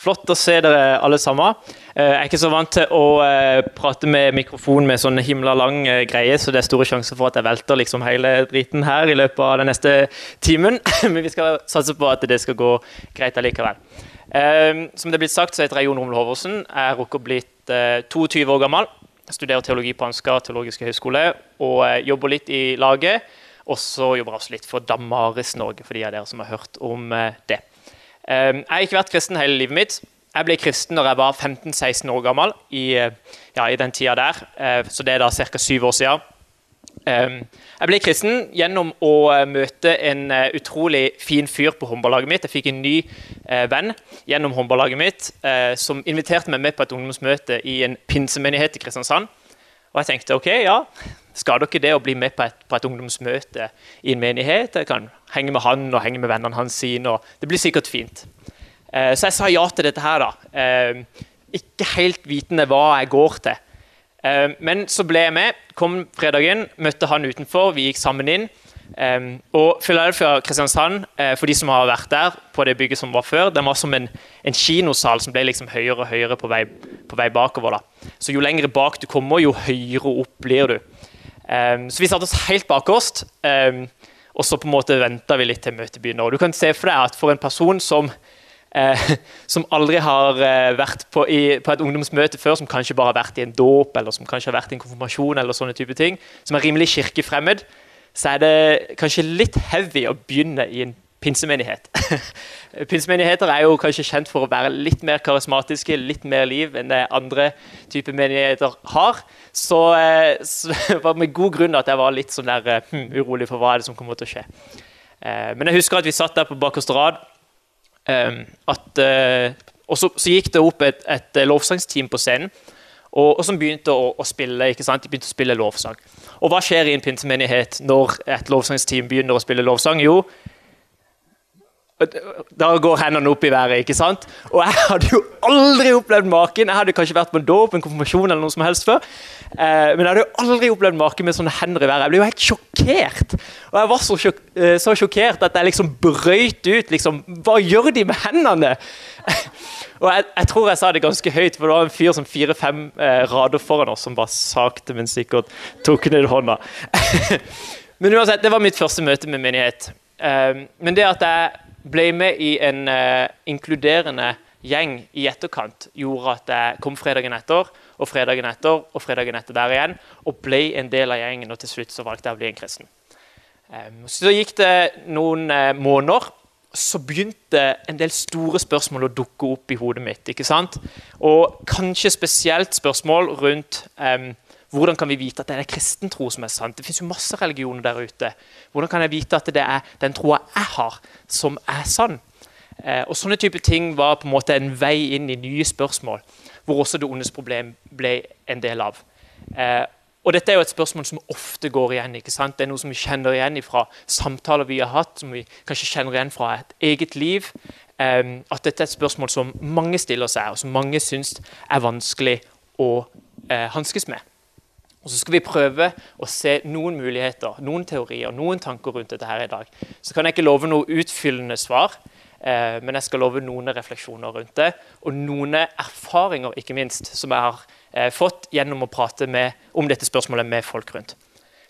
Flott å se dere alle sammen. Eh, jeg er ikke så vant til å eh, prate med mikrofon med sånn himla lang eh, greie, så det er store sjanser for at jeg velter liksom hele driten her i løpet av den neste timen. Men vi skal satse på at det skal gå greit allikevel. Som det er blitt sagt, så heter jeg Jon Romel Hoversen. Jeg er rukket blitt 22 år gammel. Jeg studerer teologi på Ansgar teologiske høgskole og jobber litt i laget. Og så jobber jeg også litt for Damaris Norge, for de av dere som har hørt om det. Ehm, jeg har ikke vært kristen hele livet mitt. Jeg ble kristen når jeg var 15-16 år gammel, i, eh, ja, i, den tida der. Eh, så det er da ca. syv år siden. Ehm, jeg ble kristen gjennom å eh, møte en utrolig fin fyr på håndballaget mitt. Jeg fikk en ny venn gjennom håndballaget mitt som inviterte meg med på et ungdomsmøte i en pinsemenighet i Kristiansand. Og jeg tenkte ok, ja, Skader ikke det å bli med på et, på et, ungdomsmøte i en menighet? Jeg kan henge med han og henge med vennene hans sine. Det blir sikkert fint. Eh, så jeg sa ja til dette her. da. Eh, ikke helt vitende hva jeg går til. Eh, men så ble jeg med. Kom fredagen, møtte han utenfor, vi gikk sammen inn. Um, og Philadelphia Kristiansand, uh, for de som har vært der, på det bygget som var før, den var som en, en kinosal som ble liksom høyere og høyere på vei, på vei bakover. da. Så jo lenger bak du kommer, jo høyere opp blir du. Um, så vi satte oss helt bakerst, um, og så på en måte venta vi litt til møtet begynner. Og du kan se for deg at for en person som, uh, som aldri har uh, vært på, i, på, et ungdomsmøte før, som kanskje bare har vært i en dåp eller som kanskje har vært i en konfirmasjon, eller sånne type ting, som er rimelig kirkefremmed, så er det kanskje litt heavy å begynne i en pinsemenighet. Pinsemenigheter er jo kanskje kjent for å være litt mer karismatiske, litt mer liv enn det andre typer menigheter har. Så, eh, så det var med god grunn at jeg var litt sånn der, eh, hm, urolig for hva er det som kommer til å skje. Eh, men jeg husker at vi satt der på bakerste rad. At, og så, så, gikk det opp et, et lovsangsteam på scenen. Og, og, som begynte å, å, spille ikke sant? De begynte å spille lovsang. Og hva skjer i en pinsemenighet når et lovsangsteam begynner å spille lovsang? Jo, da går hendene opp i været. ikke sant? Og jeg hadde jo aldri opplevd maken. Jeg hadde kanskje vært på en dåp, en konfirmasjon eller noe som helst før. Eh, men jeg hadde jo aldri opplevd maken med sånne hender i været. Jeg ble jo helt sjokkert. Og jeg var så, sjok eh, så sjokkert at jeg liksom brøyt ut. liksom, Hva gjør de med hendene? og jeg, jeg, tror jeg sa det ganske høyt, for det var en fyr som fire-fem eh, rader foran oss som bare sakte, men sikkert tok ned hånda. men uansett, det var mitt første møte med menighet. Eh, men det at jeg ble med i en uh, inkluderende gjeng i etterkant, gjorde at jeg kom fredagen etter og fredagen etter og fredagen etter der igjen, og ble en del av gjengen. Og til slutt så valgte jeg å bli en kristen. Um, så gikk det noen uh, måneder. Så begynte en del store spørsmål å dukke opp i hodet mitt. ikke sant? Og kanskje spesielt spørsmål rundt um, hvordan kan vi vite at det er kristen tro som er sant? Det fins jo masse religioner der ute. Hvordan kan jeg vite at det er den troa jeg har, som er sann? Eh, og Sånne type ting var på en måte en vei inn i nye spørsmål, hvor også det ondes problem ble en del av. Eh, og Dette er jo et spørsmål som ofte går igjen. ikke sant? Det er noe som vi kjenner igjen fra samtaler vi har hatt, som vi kanskje kjenner igjen fra et eget liv. Eh, at dette er et spørsmål som mange stiller seg, og som mange syns er vanskelig å uh, hanskes med. Og Så skal vi prøve å se noen muligheter, noen teorier, noen tanker rundt dette her i dag. Så kan jeg ikke love noe utfyllende svar, eh, men jeg skal love noen refleksjoner rundt det. Og noen erfaringer, ikke minst, som jeg har eh, fått gjennom å prate med, om dette spørsmålet med folk rundt.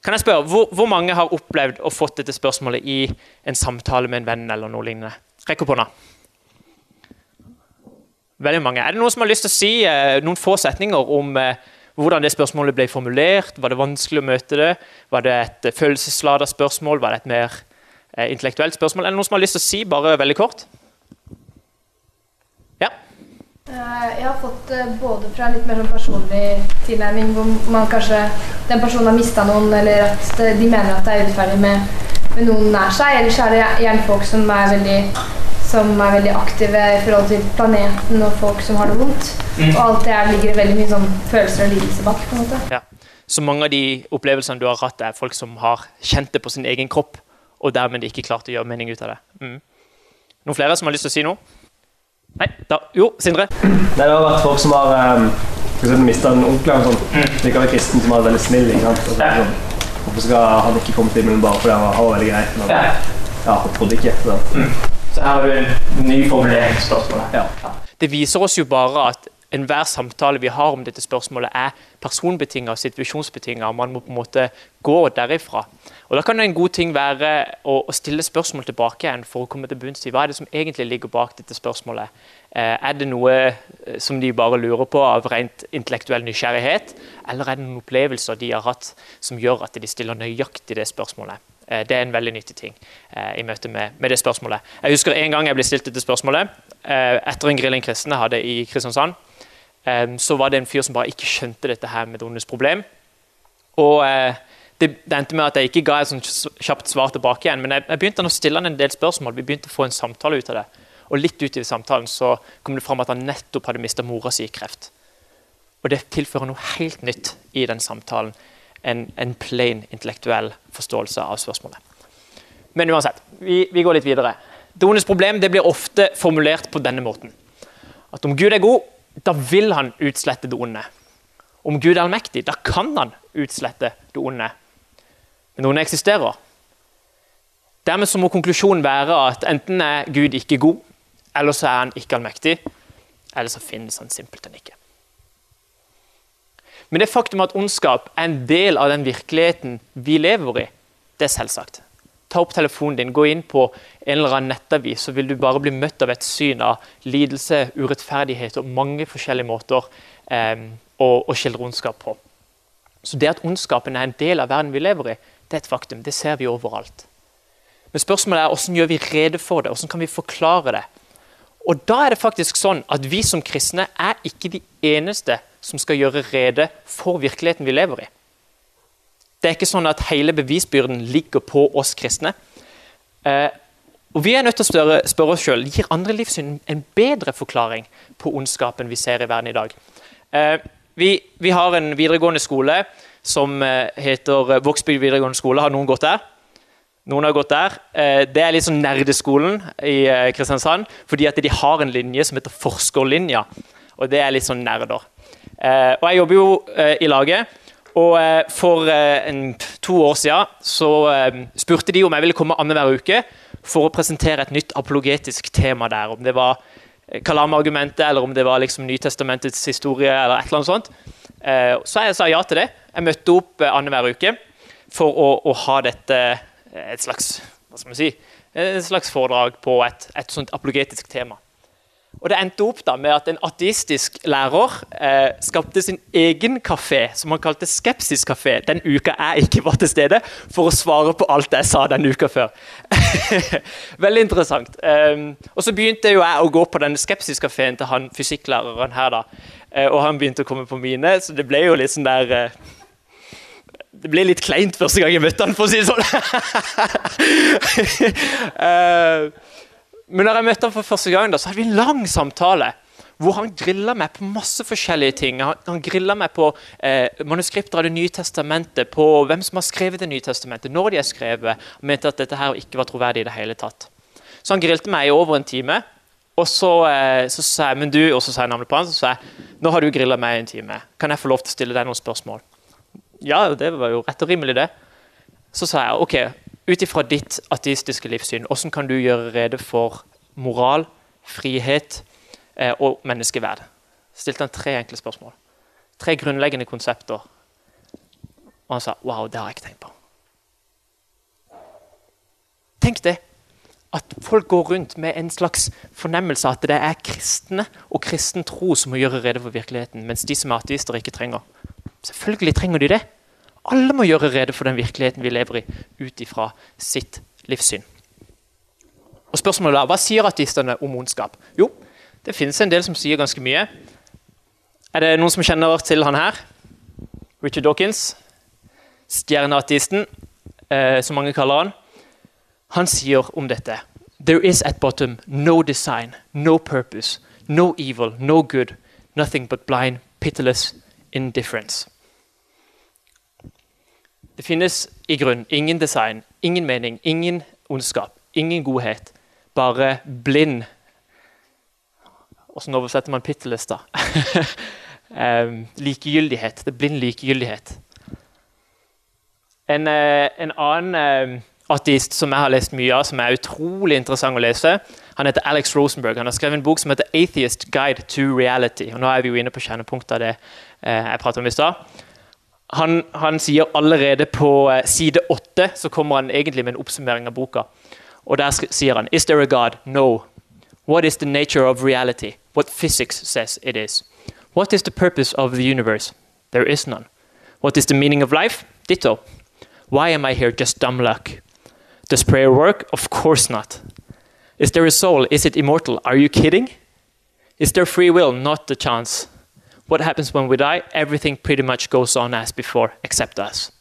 Kan jeg spørre, hvor, hvor, mange har opplevd og fått dette spørsmålet i en samtale med en venn eller noe lignende? Rekk opp hånda. Veldig mange. Er det noen som har lyst til å si eh, noen få setninger om eh, hvordan det spørsmålet ble formulert. Var det vanskelig å møte det? Var det et følelsesladet spørsmål? Var det et mer eh, intellektuelt spørsmål? Er det noen som har lyst til å si, bare veldig kort? Ja? Eh, jeg har fått det både fra litt mer sånn personlig tilnærming, hvor man kanskje den personen har mista noen, eller at de mener at det er urettferdig med, med, noen nær seg. Ellers er det gjerne folk som er veldig som er veldig aktive i forhold til planeten og folk som har det vondt. Mm. Og alt det her ligger veldig mye sånn følelser og lidelse bak. på en måte. Ja. Så mange av de opplevelsene du har hatt, er folk som har kjent det på sin egen kropp, og dermed ikke klart å gjøre mening ut av det. Mm. Noen flere som har lyst til å si noe? Nei? Da, jo, Sindre? Nei, det har vært folk som har um, mista en onkel eller noe sånt. Mm. Det kan være kristen som har vært veldig snill. ikke sant? Så Ja. sånn, Hvorfor skal han ikke komme til himmelen bare fordi han var, han var veldig grei? Men, Ja. ja, han trodde ikke. Så. Så her har du en ny formulering på spørsmålet. Ja. Det viser oss jo bare at enhver samtale vi har om dette spørsmålet, er personbetinget og situasjonsbetinget. Man må på en måte gå derifra. Og Da kan en god ting være å stille spørsmål tilbake igjen for å komme til bunns i hva er det som egentlig ligger bak dette spørsmålet. Eh, er det noe eh, som de bare lurer på av rent intellektuell nysgjerrighet, eller er det noen opplevelser de har hatt som gjør at de stiller nøyaktig det spørsmålet? Eh, Det er en veldig nyttig ting eh, i møte med, med det spørsmålet. Jeg husker en gang jeg ble stilt dette spørsmålet eh, etter en grilling kristne hadde i Kristiansand. Så var det en fyr som bare ikke skjønte dette her med Donnes problem. Og det, det endte med at jeg ikke ga et sånt kjapt svar tilbake igjen, men jeg, jeg begynte å stille han en del spørsmål. Vi begynte å få en samtale ut av det. Og litt ut i samtalen så kom det fram at han nettopp hadde mista mora si i kreft. Og det tilfører noe helt nytt i den samtalen. En, en plain intellektuell forståelse av spørsmålet. Men uansett, vi, vi går litt videre. Dones problem blir ofte formulert på denne måten. At om Gud er god, da vil han utslette det onde. Om Gud er allmektig, da kan han utslette det onde. Men det eksisterer. Dermed så må konklusjonen være at enten er Gud ikke god, eller så er han ikke allmektig, eller så finnes han simpelthen ikke. Men det faktum at ondskap er en del av den virkeligheten vi lever i, det er selvsagt. Ta opp telefonen din, gå inn på en eller annen nettavis, så vil du bare bli møtt av et syn av lidelse, urettferdighet og mange forskjellige måter eh, å, å skildre ondskap på. Så det at ondskapen er en del av verden vi lever i, det er et faktum. Det ser vi overalt. Men spørsmålet er hvordan gjør vi rede for det? Hvordan kan vi forklare det? Og da er det faktisk sånn at vi som kristne er ikke de eneste som skal gjøre rede for virkeligheten vi lever i. Det er ikke sånn at hele bevisbyrden ligger på oss kristne. Eh, og Vi er nødt til å spørre, spørre oss sjøl gir andre livssyn en bedre forklaring på ondskapen vi ser i verden i dag. Eh, vi, vi, har en videregående skole som eh, heter Vågsbygd videregående skole. Har noen gått der? Noen har gått der. Eh, det er litt sånn nerdeskolen i eh, Kristiansand, fordi at de har en linje som heter forskerlinja. Og det er litt sånn nerder. Eh, og jeg jobber jo i laget. Og For en, to år siden så spurte de om jeg ville komme annenhver uke for å presentere et nytt apologetisk tema der. Om det var Kalam-argumentet, eller om det var liksom Nytestamentets historie, eller et eller annet sånt. Så jeg sa ja til det. Jeg møtte opp annenhver uke for å, å ha dette et slags, hva skal man si, et slags foredrag på et, et sånt apologetisk tema. Og Det endte opp da med at en ateistisk lærer eh, skapte sin egen kafé, som han kalte Skepsiskafé, den uka jeg ikke var til stede, for å svare på alt jeg sa den uka før. Veldig interessant. Um, og Så begynte jo jeg å gå på den Skepsiskafeen til han fysikklæreren her. da. Uh, og han begynte å komme på mine, så det ble jo litt sånn der uh, det ble litt kleint første gang jeg møtte han, for å si det sånn. uh, men når jeg møtte ham for første gang, da, så hadde vi en lang samtale. Hvor han grilla meg på masse forskjellige ting. Han, han meg på eh, manuskripter av Det nye testamentet, på hvem som har skrevet Det nye testamentet, når de er skrevet. Han mente at dette her ikke var troverdig i det hele tatt. Så han grilte meg i over en time. Og så, eh, så sa jeg men du, og så sa jeg navnet på han, så sa jeg nå har du grilla meg i en time. Kan jeg få lov til å stille deg noen spørsmål? Ja, det var jo rett og rimelig, det. Så sa jeg ok, ut ifra ditt ateistiske livssyn, hvordan kan du gjøre rede for moral, frihet eh, og menneskeverd? Stilte han tre enkle spørsmål. Tre grunnleggende konsepter. Og han sa wow, det har jeg ikke tenkt på. Tenk det. At folk går rundt med en slags fornemmelse av at det er kristne og kristen tro som må gjøre rede for virkeligheten, mens de som er ateister, ikke trenger. Selvfølgelig trenger de det. Alle må gjøre rede for den virkeligheten vi lever i, ut ifra sitt livssyn. Og spørsmålet er, Hva sier ateistene om ondskap? Jo, det finnes en del som sier ganske mye. Er det noen som kjenner til han her? Richard Dawkins. Stjerneateisten, eh, som mange kaller han. Han sier om dette There is at bottom no design, no purpose, no evil, no good, nothing but blind, pitiless indifference. Det finnes i grunn ingen design, ingen mening, ingen ondskap, ingen godhet. Bare blind Åssen oversetter man pittelister? um, likegyldighet. Det er blind likegyldighet. En, uh, en annen um, ateist som jeg har lest mye av, som er utrolig interessant å lese, han heter Alex Rosenberg. Han har skrevet en bok som heter 'Atheist Guide to Reality'. Og nå er vi jo inne på kjernepunktet av det uh, jeg pratet om i stad. Han, han, sier allerede på eh, side åtte så kommer han egentlig med en oppsummering av boka. Og Der sier han Is there a God? No. What is the nature of reality? What physics says it is. What is the purpose of the universe? There is none. What is the meaning of life? Ditto. Why am I here? Just dumb luck. Does prayer work? Of course not. Is there a soul? Is it immortal? Are you kidding? Is there free will? Not a chance. What happens when we die? Everything pretty much goes on as before, except us.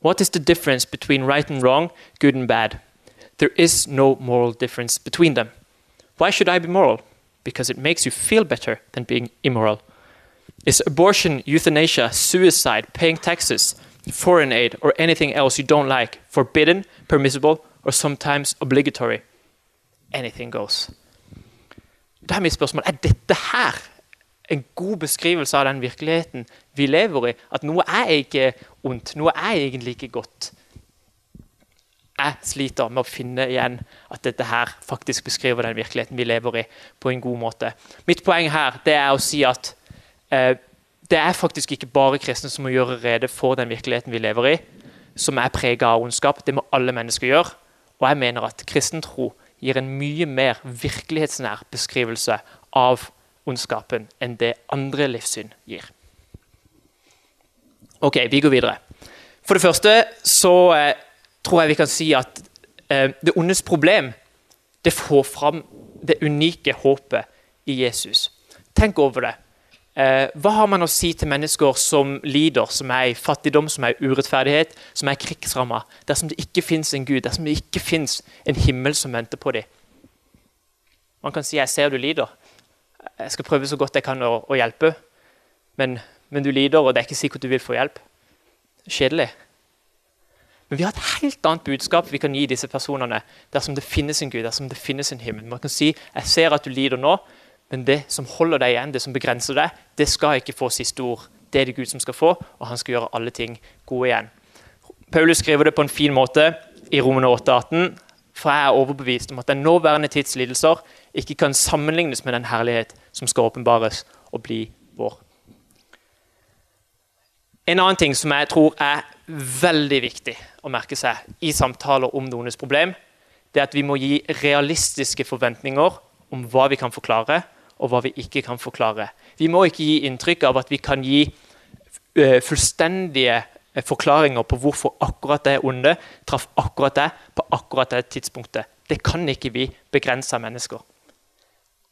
What is the difference between right and wrong, good and bad? There is no moral difference between them. Why should I be moral? Because it makes you feel better than being immoral. Is abortion, euthanasia, suicide, paying taxes, foreign aid, or anything else you don't like forbidden, permissible, or sometimes obligatory? Anything goes. Da er mitt spørsmål er dette her en god beskrivelse av den virkeligheten vi lever i. At noe er ikke ondt, noe er egentlig ikke godt jeg sliter med å finne igjen at dette her faktisk beskriver den virkeligheten vi lever i, på en god måte. Mitt poeng her det er å si at eh, det er faktisk ikke bare kristne som må gjøre rede for den virkeligheten vi lever i, som er prega av ondskap. Det må alle mennesker gjøre. Og jeg mener at kristen tro gir en mye mer virkelighetsnær beskrivelse av ondskapen enn det andre livssyn gir. Ok, vi går videre. For det første så eh, tror jeg vi kan si at eh, det ondes problem det får fram det unike håpet i Jesus. Tenk over det. Eh, hva har man å si til mennesker som lider, som er i fattigdom, som er i urettferdighet, som er krigsramma, dersom det ikke fins en Gud, dersom det ikke fins en himmel som venter på dem? Man kan si 'jeg ser du lider'. Jeg skal prøve så godt jeg kan å, å hjelpe, men, men, du lider, og det er ikke sikkert du vil få hjelp. Kjedelig. Men vi har et helt annet budskap vi kan gi disse personene dersom det finnes en Gud, dersom det finnes en himmel. Man kan si jeg ser at du lider nå, men det som holder deg igjen, det som begrenser deg, det skal ikke få siste ord. Det er det Gud som skal få, og han skal gjøre alle ting gode igjen. Paulus skriver det på en fin måte i Romene 8,18. For jeg er overbevist om at den nåværende tids lidelser ikke kan sammenlignes med den herlighet som skal åpenbares og bli vår. En annen ting som jeg tror er veldig viktig å merke seg i samtaler om noenes problem, det er at vi må gi realistiske forventninger om hva vi kan forklare, og hva vi ikke kan forklare. Vi må ikke gi inntrykk av at vi kan gi uh, fullstendige uh, forklaringer på hvorfor akkurat det onde traff akkurat det på akkurat det tidspunktet. Det kan ikke vi begrense mennesker.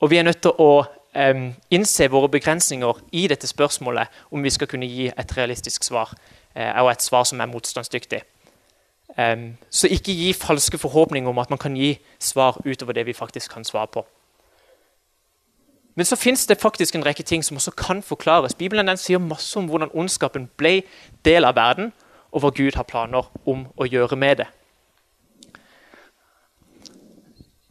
Og vi er nødt til å um, innse våre begrensninger i dette spørsmålet om vi skal kunne gi et realistisk svar, uh, og et svar som er motstandsdyktig. Um, så ikke gi falske forhåpninger om at man kan gi svar utover det vi faktisk kan svare på. Men så fins det faktisk en rekke ting som også kan forklares. Bibelen den sier masse om hvordan ondskapen ble del av verden, og hva Gud har planer om å gjøre med det.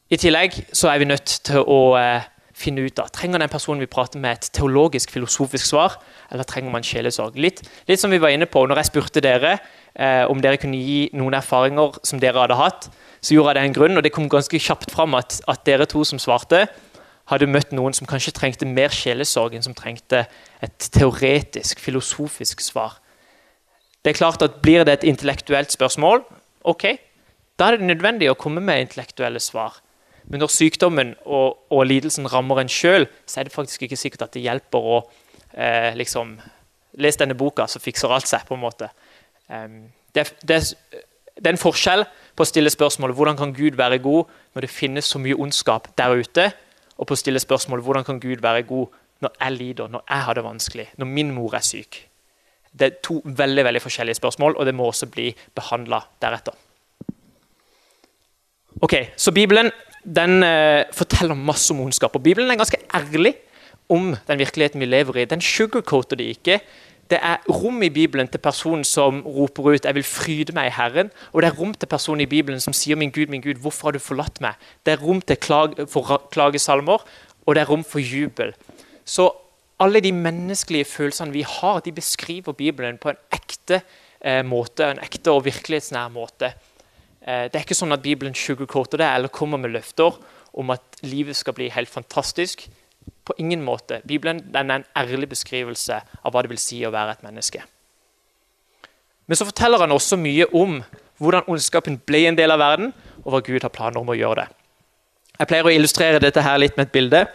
I tillegg så er vi nødt til å eh, finne ut av trenger den personen vi prater med, et teologisk, filosofisk svar, eller trenger man sjelesorg. Litt, litt som vi var inne på når jeg spurte dere eh, om dere kunne gi noen erfaringer som dere hadde hatt, så gjorde jeg det en grunn, og det kom ganske kjapt fram at, at dere to som svarte, hadde møtt noen som kanskje trengte mer sjelesorg enn som trengte et teoretisk, filosofisk svar. Det er klart at Blir det et intellektuelt spørsmål, ok, da er det nødvendig å komme med intellektuelle svar. Men når sykdommen og, og lidelsen rammer en sjøl, så er det faktisk ikke sikkert at det hjelper å eh, liksom Les denne boka, så fikser alt seg. på en måte. Um, det, det, det, er en forskjell på å stille spørsmålet hvordan kan Gud være god når det finnes så mye ondskap der ute, og på å stille spørsmålet hvordan kan Gud være god når jeg lider, når jeg har det vanskelig, når min mor er syk. Det er to veldig veldig forskjellige spørsmål, og det må også bli behandla deretter. Ok, Så Bibelen den eh, forteller masse om ondskap. Og Bibelen er ganske ærlig om den virkeligheten vi lever i. Den sugarcoater det ikke. Det er rom i Bibelen til personen som roper ut 'Jeg vil fryde meg i Herren'. Og det er rom til personen i Bibelen som sier 'Min Gud, min Gud, hvorfor har du forlatt meg?' Det er rom til klag, for klagesalmer, og det er rom for jubel. Så alle de menneskelige følelsene vi har, de beskriver Bibelen på en ekte eh, måte, en ekte og virkelighetsnær måte. Eh, det er ikke sånn at Bibelen sugarcoater det eller kommer med løfter om at livet skal bli helt fantastisk. På ingen måte. Bibelen er en ærlig beskrivelse av hva det vil si å være et menneske. Men så forteller han også mye om hvordan ondskapen ble en del av verden, og hva Gud har planer om å gjøre det. Jeg pleier å illustrere dette her litt med et bilde.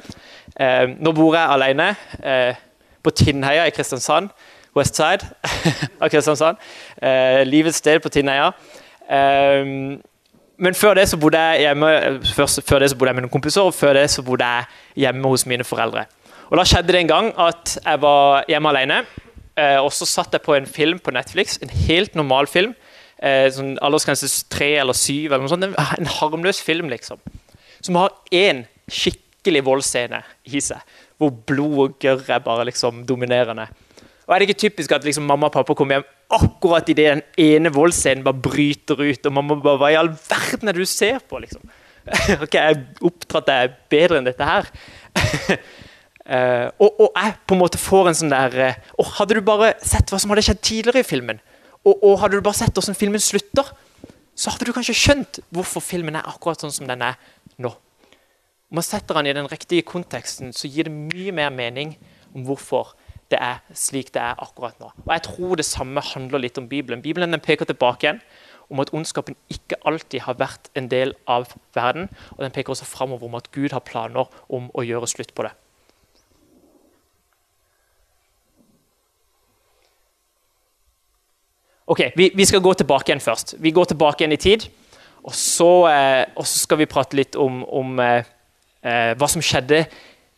Eh, nå bor jeg alene eh, på Tinnheia i Kristiansand. Westside av Kristiansand. Livets sted på Tinnheia. Eh, men før det så bodde jeg hjemme først, før det så bodde jeg med noen kompiser, og før det så bodde jeg hjemme hos mine foreldre. Og Da skjedde det en gang at jeg var hjemme alene, eh, og så satt jeg på en film på Netflix. En helt normal film. Eh, sånn Aldersgrense tre eller syv, eller noe sånt. En harmløs film, liksom. Som har én skikkelig voldsscene i seg, hvor blod og gørr er bare liksom dominerende. Og Er det ikke typisk at liksom mamma og pappa kommer hjem akkurat idet den ene voldsscenen bare bryter ut, og man må bare Hva i all verden er det du ser på, liksom? ok, jeg opptrådte jeg bedre enn dette her. uh, og, og, jeg på en måte får en sånn der uh, Hadde du bare sett hva som hadde skjedd tidligere i filmen, og, og hadde du bare sett hvordan filmen slutter, så hadde du kanskje skjønt hvorfor filmen er akkurat sånn som den er nå. Om man setter den i den riktige konteksten, så gir det mye mer mening om hvorfor det er slik det er akkurat nå. Og Jeg tror det samme handler litt om Bibelen. Bibelen peker tilbake igjen om at ondskapen ikke alltid har vært en del av verden. Og den peker også framover om at Gud har planer om å gjøre slutt på det. Ok, Vi, vi skal gå tilbake igjen først. Vi går tilbake igjen i tid. Og så, eh, og så skal vi prate litt om, om eh, eh, hva som skjedde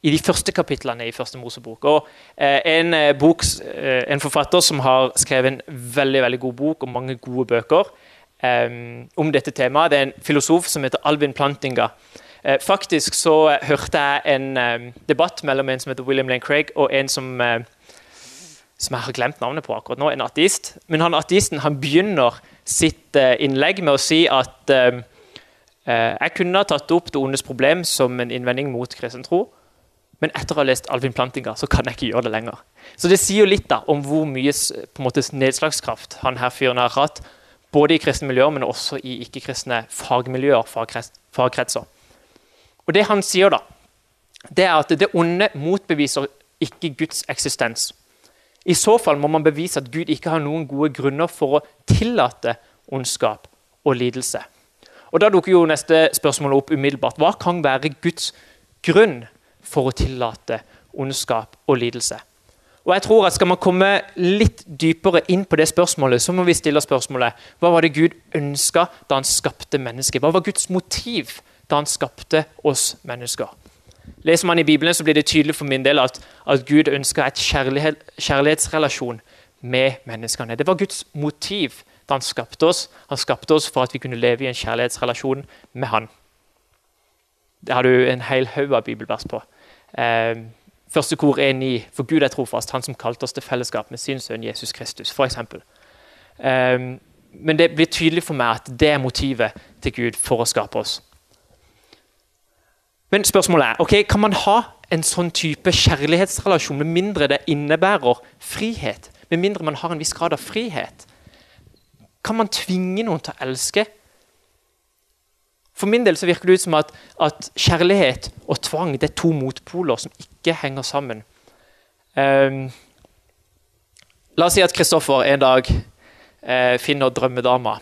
i de første kapitlene i Første Mosebok. Og eh, en, eh, bok, eh, en, forfatter som har skrevet en veldig veldig god bok og mange gode bøker om dette temaet, det er en filosof som heter Alvin Plantinga. faktisk så hørte jeg en debatt mellom en som heter William Lane Craig, og en som som jeg har glemt navnet på akkurat nå, en ateist. Men han ateisten han begynner sitt innlegg med å si at jeg kunne ha tatt opp det ondes problem som en innvending mot kristen tro. Men etter å ha lest Alvin Plantinga, så kan jeg ikke gjøre det lenger. Så det sier jo litt da, om hvor mye måte, nedslagskraft han her fyren har hatt. Både i kristne miljøer, men også i ikke-kristne fagmiljøer, fagkretser. Og det han sier, da, det er at det onde motbeviser ikke Guds eksistens. I så fall må man bevise at Gud ikke har noen gode grunner for å tillate ondskap og lidelse. Og Da dukker jo neste spørsmål opp umiddelbart. Hva kan være Guds grunn for å tillate ondskap og lidelse. Og jeg tror at Skal man komme litt dypere inn på det spørsmålet, så må vi stille spørsmålet hva var det Gud ønska da han skapte mennesket? Hva var Guds motiv da han skapte oss mennesker? Leser man i Bibelen, så blir det tydelig for min del at, at Gud ønska et kjærlighet, kjærlighetsrelasjon med menneskene. Det var Guds motiv da han skapte oss. Han skapte oss for at vi kunne leve i en kjærlighetsrelasjon med Han. Det har du en hel haug av bibelvers på. Eh, første kor 1.9. For Gud er trofast, Han som kalte oss til fellesskap med sin sønn Jesus Kristus, f.eks. Eh, men det blir tydelig for meg at det er motivet til Gud for å skape oss. Men spørsmålet er ok, kan man ha en sånn type kjærlighetsrelasjon med mindre det innebærer frihet? Med mindre man har en viss grad av frihet? Kan man tvinge noen til å elske? For min del så virker det ut som at, at kjærlighet og tvang det er to motpoler som ikke henger sammen. Um, la oss si at Kristoffer en dag uh, finner drømmedama.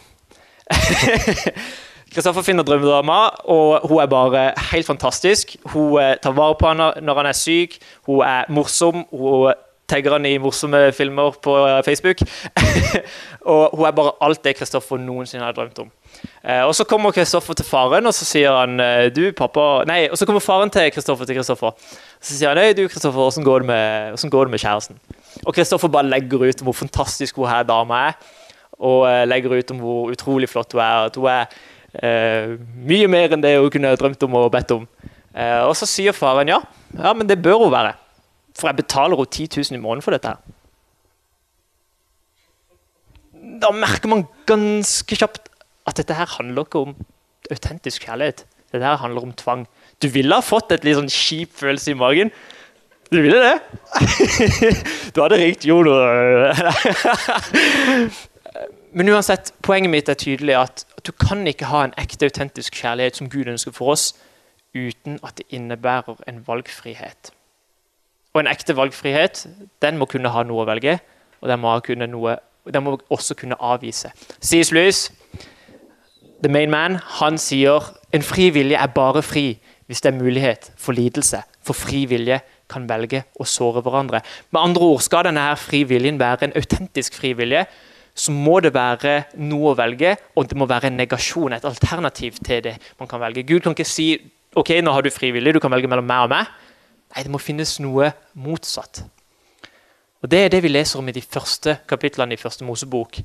Kristoffer finner drømmedama, og hun er bare helt fantastisk. Hun uh, tar vare på han når han er syk, hun er morsom. hun tagger han i morsomme filmer på uh, Facebook. og hun er bare alt det Kristoffer noensinne har drømt om. Eh, og Så kommer Kristoffer til faren, og så sier han eh, du, pappa Nei, og så kommer faren til Kristoffer til Kristoffer. Så sier han nei, du, Kristoffer, åssen går, går, det med kjæresten? Og Kristoffer bare legger ut om hvor fantastisk hun her dama er. Og eh, legger ut om hvor utrolig flott hun er. At hun er Eh, mye mer enn det hun kunne drømt om og bedt om. Eh, og så sier faren ja, ja, men det bør hun være. For jeg betaler henne 10 000 i måneden for dette. her. Da merker man ganske kjapt at dette her handler ikke om autentisk kjærlighet. Dette her handler om tvang. Du ville ha fått et litt sånn kjip følelse i magen. Du ville det? du hadde ringt Jon Men uansett, poenget mitt er tydelig at, du kan ikke ha en ekte, autentisk kjærlighet som Gud ønsker for oss, uten at det innebærer en valgfrihet. Og en ekte valgfrihet den må kunne ha noe å velge, og den må, kunne noe, den må også kunne avvise. Sies Lewis, the main man, han sier en fri vilje er bare fri hvis det er mulighet for lidelse. For fri vilje kan velge å såre hverandre. Med andre ord, Skal denne her fri viljen være en autentisk fri vilje, så må det være noe å velge, og det må være en negasjon, et alternativ til det man kan velge. Gud kan ikke si ok, nå har du frivillig, du kan velge mellom meg og meg. Nei, det må finnes noe motsatt. Og Det er det vi leser om i de første kapitlene i første Mosebok.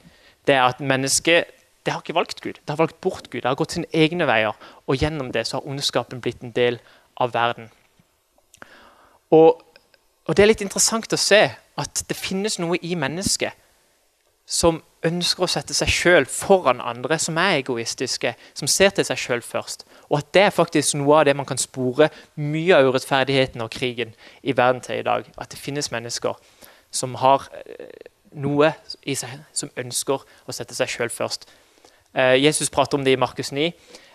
Det er at mennesket det har ikke valgt Gud, det har valgt bort Gud. Det har gått sine egne veier, og gjennom det så har ondskapen blitt en del av verden. Og, og Det er litt interessant å se at det finnes noe i mennesket som ønsker å sette seg sjøl foran andre, som er egoistiske, som ser til seg sjøl først. Og at det er faktisk noe av det man kan spore mye av urettferdigheten og krigen i verden til i dag. At det finnes mennesker som har eh, noe i seg som ønsker å sette seg sjøl først. Eh, Jesus prater om det i Markus 9.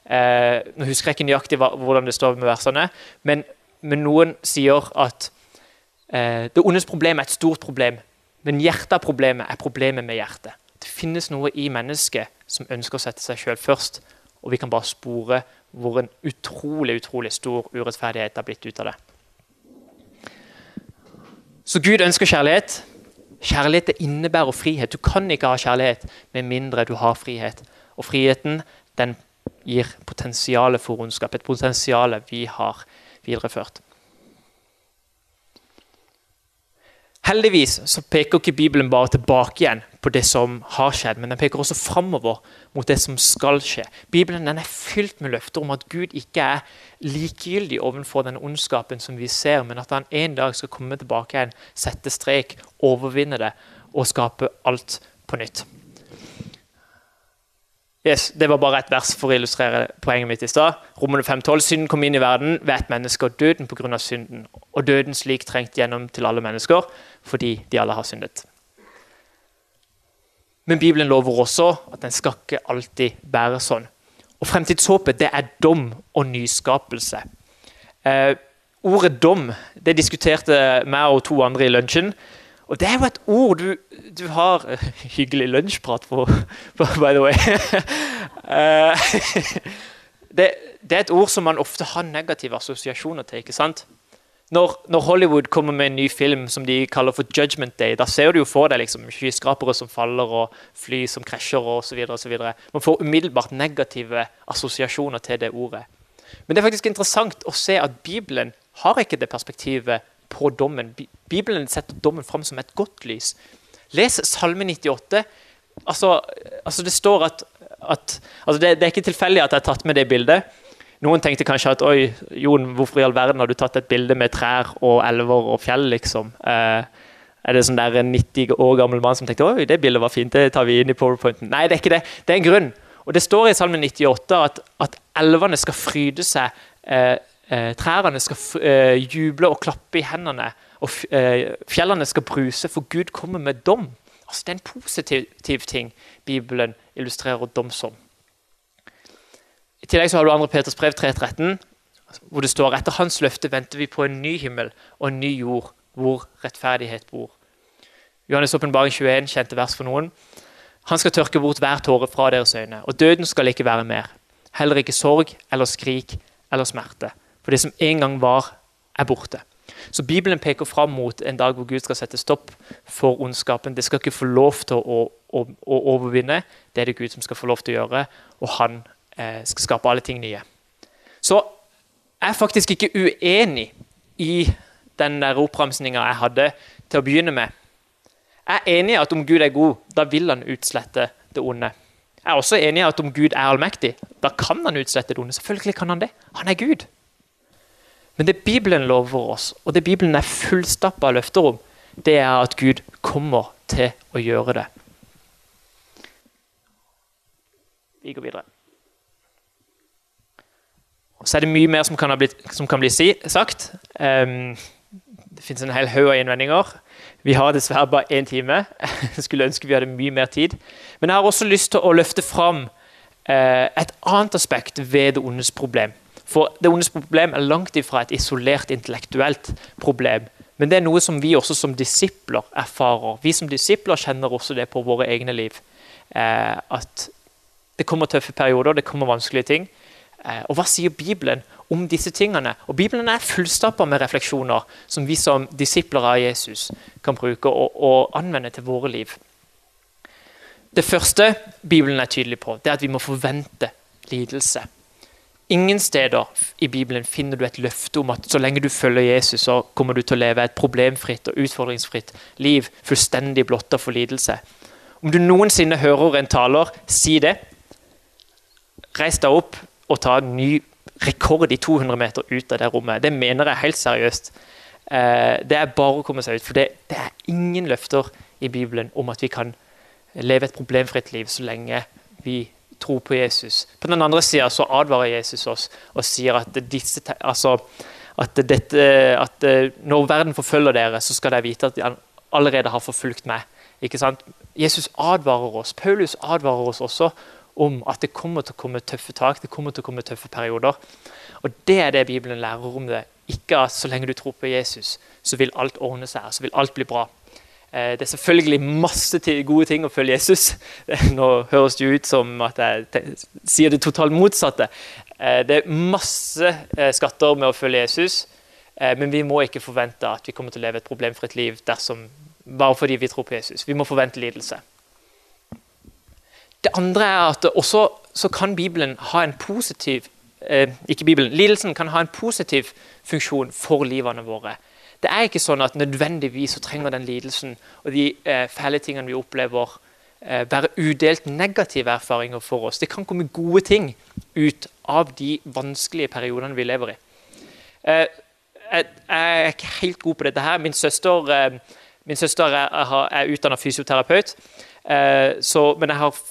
Eh, nå husker jeg ikke nøyaktig hvordan det står med versene, men, men noen sier at det ondes problem er et stort problem, men hjertet av problemet er problemet med hjertet. Det finnes noe i mennesket som ønsker å sette seg sjøl først, og vi kan bare spore hvor en utrolig utrolig stor urettferdighet har blitt ut av det. Så Gud ønsker kjærlighet. Kjærlighet innebærer frihet. Du kan ikke ha kjærlighet med mindre du har frihet. Og friheten den gir potensialet for ondskap. Et potensial vi har videreført. Heldigvis så peker ikke Bibelen bare tilbake igjen på det som har skjedd, men den peker også framover mot det som skal skje. Bibelen er fylt med løfter om at Gud ikke er likegyldig overfor den ondskapen som vi ser, men at han en dag skal komme tilbake igjen, sette strek, overvinne det og skape alt på nytt. Yes, Det var bare et vers for å illustrere poenget mitt i stad. Romerne 5,12. Synden kom inn i verden ved et menneske og døden pga. synden. Og døden slik trengt gjennom til alle mennesker fordi de alle har syndet. Men Bibelen lover også at den skal ikke alltid være sånn. Og Fremtidshåpet det er dom og nyskapelse. Eh, ordet dom det diskuterte meg og to andre i lunsjen. Og det er jo et ord du, du har Hyggelig lunsjprat, på, på, by the way. Eh, det, det, er et ord som man ofte har negative assosiasjoner til. ikke sant? Når, når, Hollywood kommer med en ny film som de kaller for Judgment Day, da ser du jo for deg liksom, skyskrapere som faller og fly som krasjer osv. Man får umiddelbart negative assosiasjoner til det ordet. Men det er faktisk interessant å se at Bibelen har ikke det perspektivet på dommen. Bibelen setter dommen fram som et godt lys. Les Salme 98. Altså, altså det står at, at altså det, det, er ikke tilfeldig at jeg har tatt med det bildet. Noen tenkte kanskje at oi, Jon, hvorfor i all verden har du tatt et bilde med trær og elver og fjell, liksom? Eh, er det sånn der en 90 år gammel mann som tenkte oi, det bildet var fint, det tar vi inn i powerpointen? Nei, det er ikke det. Det er en grunn. Og Det står i Salme 98 at, at elvene skal fryde seg eh, trærne skal eh, juble og klappe i hendene, og eh, fjellene skal bruse, for Gud kommer med dom. Altså, det er en positiv ting Bibelen illustrerer dom som. I tillegg så har du 2. Peters brev 3.13, hvor det står etter hans løfte venter vi på en ny himmel og en ny jord hvor rettferdighet bor. Johannes' åpenbaring 21, kjente vers for noen. Han skal tørke bort hver tåre fra deres øyne, og døden skal ikke være mer. Heller ikke sorg eller skrik eller smerte. For det som en gang var, er borte. Så Bibelen peker fram mot en dag hvor Gud skal sette stopp for ondskapen. Det skal ikke få lov til å, å, å overvinne. Det er det Gud som skal få lov til å gjøre, og han eh, skal skape alle ting nye. Så jeg er faktisk ikke uenig i den der oppramsninga jeg hadde til å begynne med. Jeg er enig i at om Gud er god, da vil han utslette det onde. Jeg er også enig i at om Gud er allmektig, da kan han utslette det onde. Selvfølgelig kan han det. Han er Gud. Men det Bibelen lover oss, og det Bibelen er fullstappa av løfter om, det er at Gud kommer til å gjøre det. Vi går videre. Så er det mye mer som kan, blitt, som kan bli si, sagt. Um, det finnes en hel haug av innvendinger. Vi har dessverre bare én time. Jeg skulle ønske vi hadde mye mer tid. Men jeg har også lyst til å løfte fram uh, et annet aspekt ved det ondes problem. For det ondes problem er langt ifra et isolert intellektuelt problem. Men det er noe som vi også som disipler erfarer. Vi som disipler kjenner også det på våre egne liv. Eh, at det kommer tøffe perioder, det kommer vanskelige ting. Eh, og hva sier Bibelen om disse tingene? Og Bibelen er fullstappa med refleksjoner som vi som disipler av Jesus kan bruke og, og, anvende til våre liv. Det første Bibelen er tydelig på, det er at vi må forvente lidelse. Ingen steder i Bibelen finner du et løfte om at så lenge du følger Jesus, så kommer du til å leve et problemfritt og utfordringsfritt liv, fullstendig blotta for lidelse. Om du noensinne hører en taler si det, reis deg opp og ta en ny rekord i 200 meter ut av det rommet. Det mener jeg helt seriøst. Eh, det er bare å komme seg ut. For det, det, er ingen løfter i Bibelen om at vi kan leve et problemfritt liv så lenge vi tror på Jesus. På den andre sida advarer Jesus oss og sier at, disse, altså, at, dette, at når verden forfølger dere, så skal dere vite at de allerede har forfulgt meg. Jesus advarer oss. Paulus advarer oss også om at det kommer til å komme tøffe tak, det kommer til å komme tøffe perioder. Og Det er det Bibelen lærer om det. Ikke at så lenge du tror på Jesus, så vil alt ordne seg, så vil alt bli bra. Eh, det er selvfølgelig masse gode ting å følge Jesus. Nå høres det ut som at jeg sier det totalt motsatte. Eh, det er masse eh, skatter med å følge Jesus, men vi må ikke forvente at vi kommer til å leve et problemfritt liv dersom, bare fordi vi tror på Jesus. Vi må forvente lidelse. Det andre er at også så kan Bibelen ha en positiv ikke Bibelen, Lidelsen kan ha en positiv funksjon for livene våre. Det er ikke sånn at nødvendigvis så trenger den lidelsen og de eh, fæle tingene vi opplever, eh, være udelt negative erfaringer for oss. Det kan komme gode ting ut av de vanskelige periodene vi lever i. Eh, jeg, er ikke helt god på dette her. Min søster, eh, min søster er, er utdanna fysioterapeut. Eh, så, men jeg har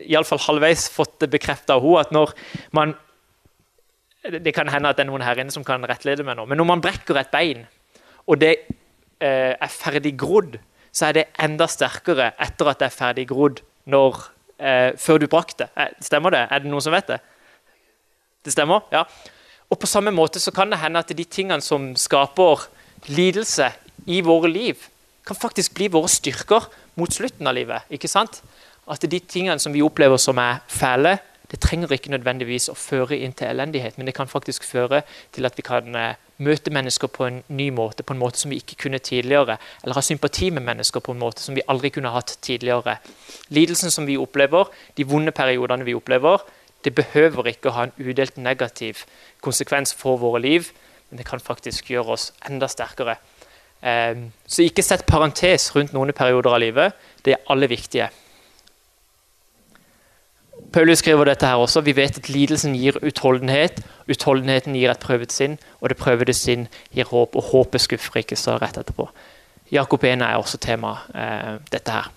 iallfall halvveis fått det bekrefta av henne at når man Det kan hende at det er noen her inne som kan rettlede meg nå, men når man brekker et bein, og det eh, er ferdig grodd, så er det enda sterkere etter at det er ferdig grodd når, eh, før du brakk det. Eh, stemmer det? Er det noen som vet det? Det stemmer? Ja. Og på samme måte så kan det hende at de tingene som skaper lidelse i våre liv, kan faktisk bli våre styrker mot slutten av livet. ikke sant? at de tingene som vi opplever som er fæle, det trenger ikke nødvendigvis å føre inn til elendighet, men det kan faktisk føre til at vi kan eh, møte mennesker på en ny måte, på en måte som vi ikke kunne tidligere. Eller ha sympati med mennesker på en måte som vi aldri kunne hatt tidligere. Lidelsen som vi opplever, de vonde periodene vi opplever, det behøver ikke å ha en udelt negativ konsekvens for våre liv, men det kan faktisk gjøre oss enda sterkere. Eh, så ikke sett parentes rundt noen perioder av livet. Det er alle viktige. Paulus skriver dette her også. Vi vet at lidelsen gir utholdenhet. Utholdenheten gir et prøvet sinn, og det prøvede sinn gir håp. Og håpet skuffer ikke, så rett etterpå. Jakob 1 er også tema eh, dette her.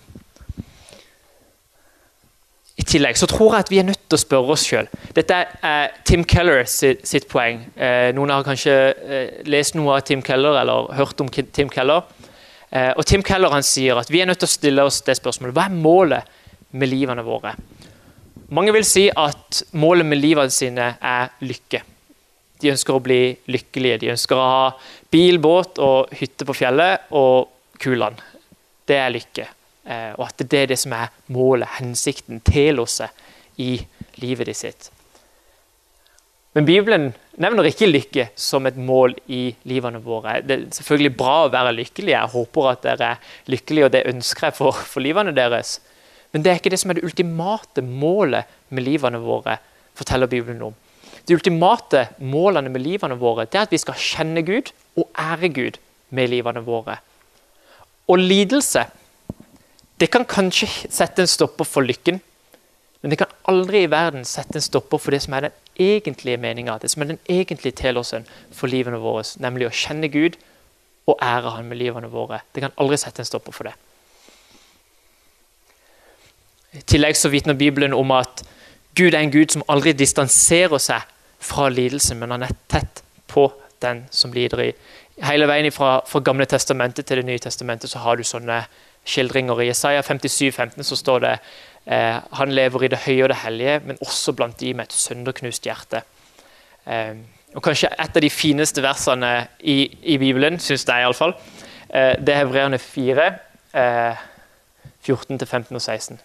I tillegg så tror jeg at vi er nødt til å spørre oss sjøl. Dette er eh, Tim Keller sitt, sitt poeng. Eh, noen har kanskje eh, lest noe av Tim Keller eller hørt om Tim Keller. Eh, og Tim Keller han sier at vi er nødt til å stille oss det spørsmålet. Hva er målet med livene våre? Mange vil si at målet med livet sine er lykke. De ønsker å bli lykkelige. De ønsker å ha bil, båt og hytte på fjellet og kuland. Det er lykke. Eh, og at det er det som er målet, hensikten, telåset i livet de sitt. Men Bibelen nevner ikke lykke som et mål i livene våre. Det er selvfølgelig bra å være lykkelig. Jeg håper at dere er lykkelige, og det ønsker jeg for, for livene deres. Men det er ikke det som er det ultimate målet med livene våre, forteller Bibelen om. De ultimate målene med livene våre det er at vi skal kjenne Gud og ære Gud med livene våre. Og lidelse det kan kanskje sette en stopper for lykken, Men det kan aldri i verden sette en stopper for det som er den egentlige meninga, det som er den egentlige tilåsen for livene våre, nemlig å kjenne Gud og ære Han med livene våre. Det kan aldri sette en stopper for det. I tillegg så vitner Bibelen om at Gud er en Gud som aldri distanserer seg fra lidelsen, men han er tett på den som lider. i. Hele veien fra, fra Gamle testamentet til Det nye testamentet så har du sånne skildringer. I Jesaja 57, 15 så står det eh, han lever i det høye og det hellige, men også blant de med et sønderknust hjerte. Eh, og Kanskje et av de fineste versene i, i Bibelen, syns jeg iallfall, eh, det er Hebreerne 4, eh, 14-15 og 16.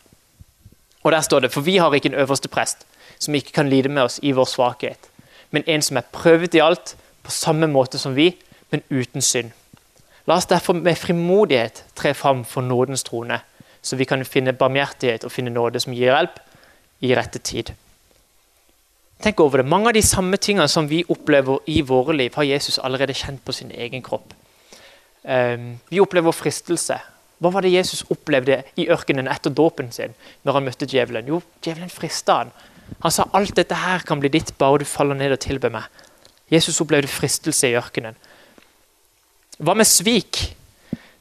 Og der står det, For vi har ikke en øverste prest som ikke kan lide med oss i vår svakhet, men en som er prøvet i alt, på samme måte som vi, men uten synd. La oss derfor med frimodighet tre fram for nådens trone, så vi kan finne barmhjertighet og finne nåde som gir hjelp i rette tid. Tenk over det. Mange av de samme tingene som vi opplever i våre liv, har Jesus allerede kjent på sin egen kropp. Um, vi opplever fristelse. Hva var det Jesus opplevde i ørkenen etter dåpen sin når han møtte djevelen? Jo, djevelen frista han. Han sa alt dette her kan bli ditt bare du faller ned og tilber meg. Jesus opplevde fristelse i ørkenen. Hva med svik?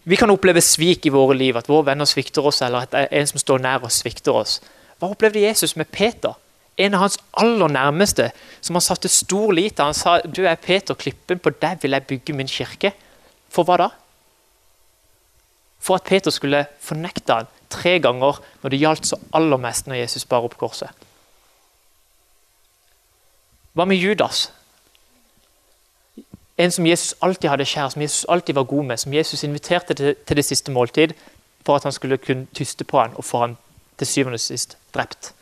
Vi kan oppleve svik i våre liv, at våre venner svikter oss, eller at en som står nær oss, svikter oss. Hva opplevde Jesus med Peter? En av hans aller nærmeste, som han satte stor lit til. Han sa du er Peter, klippen på deg vil jeg bygge min kirke. For hva da? For at Peter skulle fornekte han tre ganger når det gjaldt så aller mest når Jesus bar opp korset. Hva med Judas? En som Jesus alltid hadde kjær, som Jesus alltid var god med, som Jesus inviterte til, til det siste måltid for at han skulle kunne tyste på han og få han til syvende og sist drept.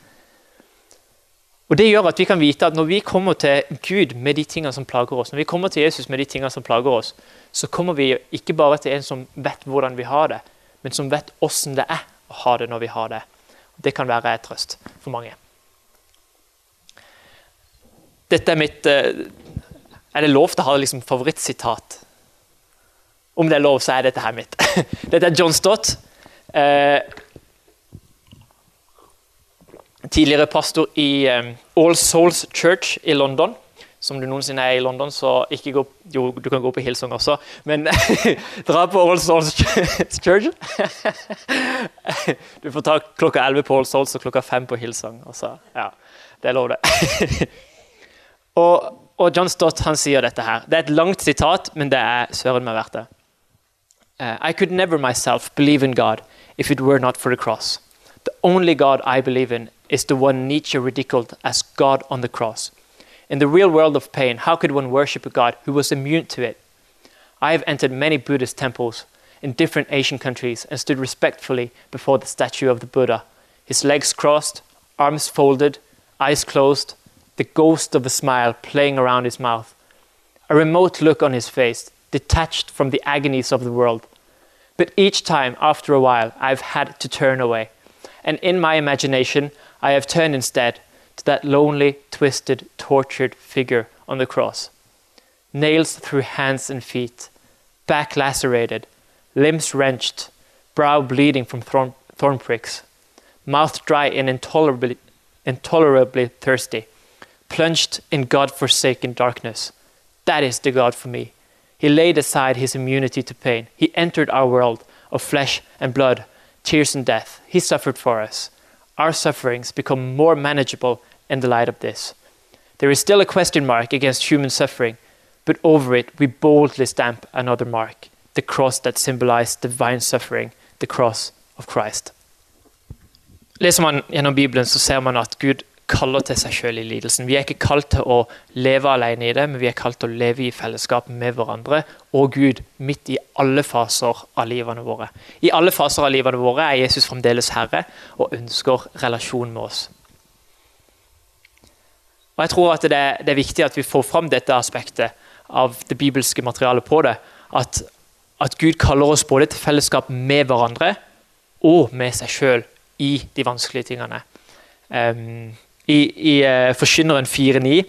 Og Det gjør at vi kan vite at når vi kommer til Gud med de tingene som plager oss, når vi kommer til Jesus med de tingene som plager oss, så kommer vi ikke bare til en som vet hvordan vi har det, men som vet åssen det er å ha det når vi har det. Det kan være et trøst for mange. Dette er mitt eh, Er det lov til å ha liksom favorittsitat? Om det er lov, så er dette her mitt. Dette er John Stott. Tidligere pastor i All Souls Church i London. Som du noensinne er i London, så ikke gå Jo, du kan gå på Hillsong også, men dra på All Souls Church. du får ta klokka 11 på All Souls og klokka 5 på Hillsong. Også. Ja, det er lov, det. og, og, John Stott han sier dette her. Det er et langt sitat, men det er søren meg verdt det. Uh, I could never myself believe in God if it were not for the cross. The only God I believe in is the one Nietzsche ridiculed as God on the cross. In the real world of pain, how could one worship a God who was immune to it? I have entered many Buddhist temples in different Asian countries and stood respectfully before the statue of the Buddha, his legs crossed, arms folded, eyes closed, the ghost of a smile playing around his mouth, a remote look on his face, detached from the agonies of the world. But each time, after a while, I've had to turn away. And in my imagination, I have turned instead to that lonely, twisted, tortured figure on the cross. Nails through hands and feet, back lacerated, limbs wrenched, brow bleeding from thorn, thorn pricks, mouth dry and intolerably, intolerably thirsty, plunged in God forsaken darkness. That is the God for me. He laid aside his immunity to pain. He entered our world of flesh and blood, tears and death. He suffered for us. Our sufferings become more manageable in the light of this. There is still a question mark against human suffering, but over it we boldly stamp another mark the cross that symbolized divine suffering, the cross of Christ. Leser man gjennom Bibelen, så ser man at Gud kaller til seg selv i lidelsen. Vi er ikke kalt til å leve alene i det, men vi er kalt til å leve i fellesskap med hverandre og Gud midt i alle faser av livene våre. I alle faser av livene våre er Jesus fremdeles Herre og ønsker relasjon med oss. Og Jeg tror at det det er viktig at vi får fram dette aspektet av det bibelske materialet på det. At, at Gud kaller oss både til fellesskap med hverandre og med seg sjøl i de vanskelige tingene. Um, i, i uh, Forkynneren 4.9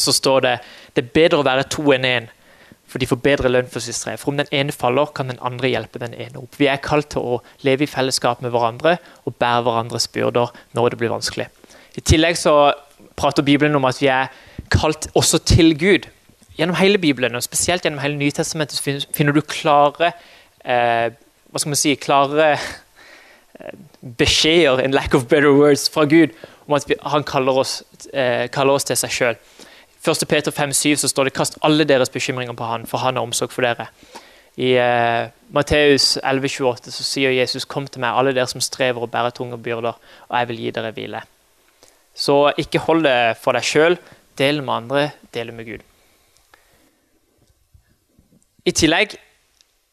så står det det er bedre å være to enn én, for de får bedre lønn for sitt strev. For om den ene faller, kan den andre hjelpe den ene opp. Vi er kalt til å leve i fellesskap med hverandre og bære hverandres byrder når det blir vanskelig. I tillegg så prater Bibelen om at vi er kalt også til Gud. Gjennom hele Bibelen, og spesielt gjennom hele Nytestamentet, finner du klare eh, hva skal man si, klare eh, beskjeder, in lack of better words, fra Gud om at han kaller oss, eh, kaller oss til seg sjøl. 1. Peter 5,7 så står det 'kast alle deres bekymringer på han, for han har omsorg for dere'. I eh, Matteus 11,28 så sier Jesus 'Kom til meg, alle dere som strever og bærer tunge byrder, og jeg vil gi dere hvile'. Så ikke hold det for deg sjøl. Del med andre, del med Gud. I tillegg,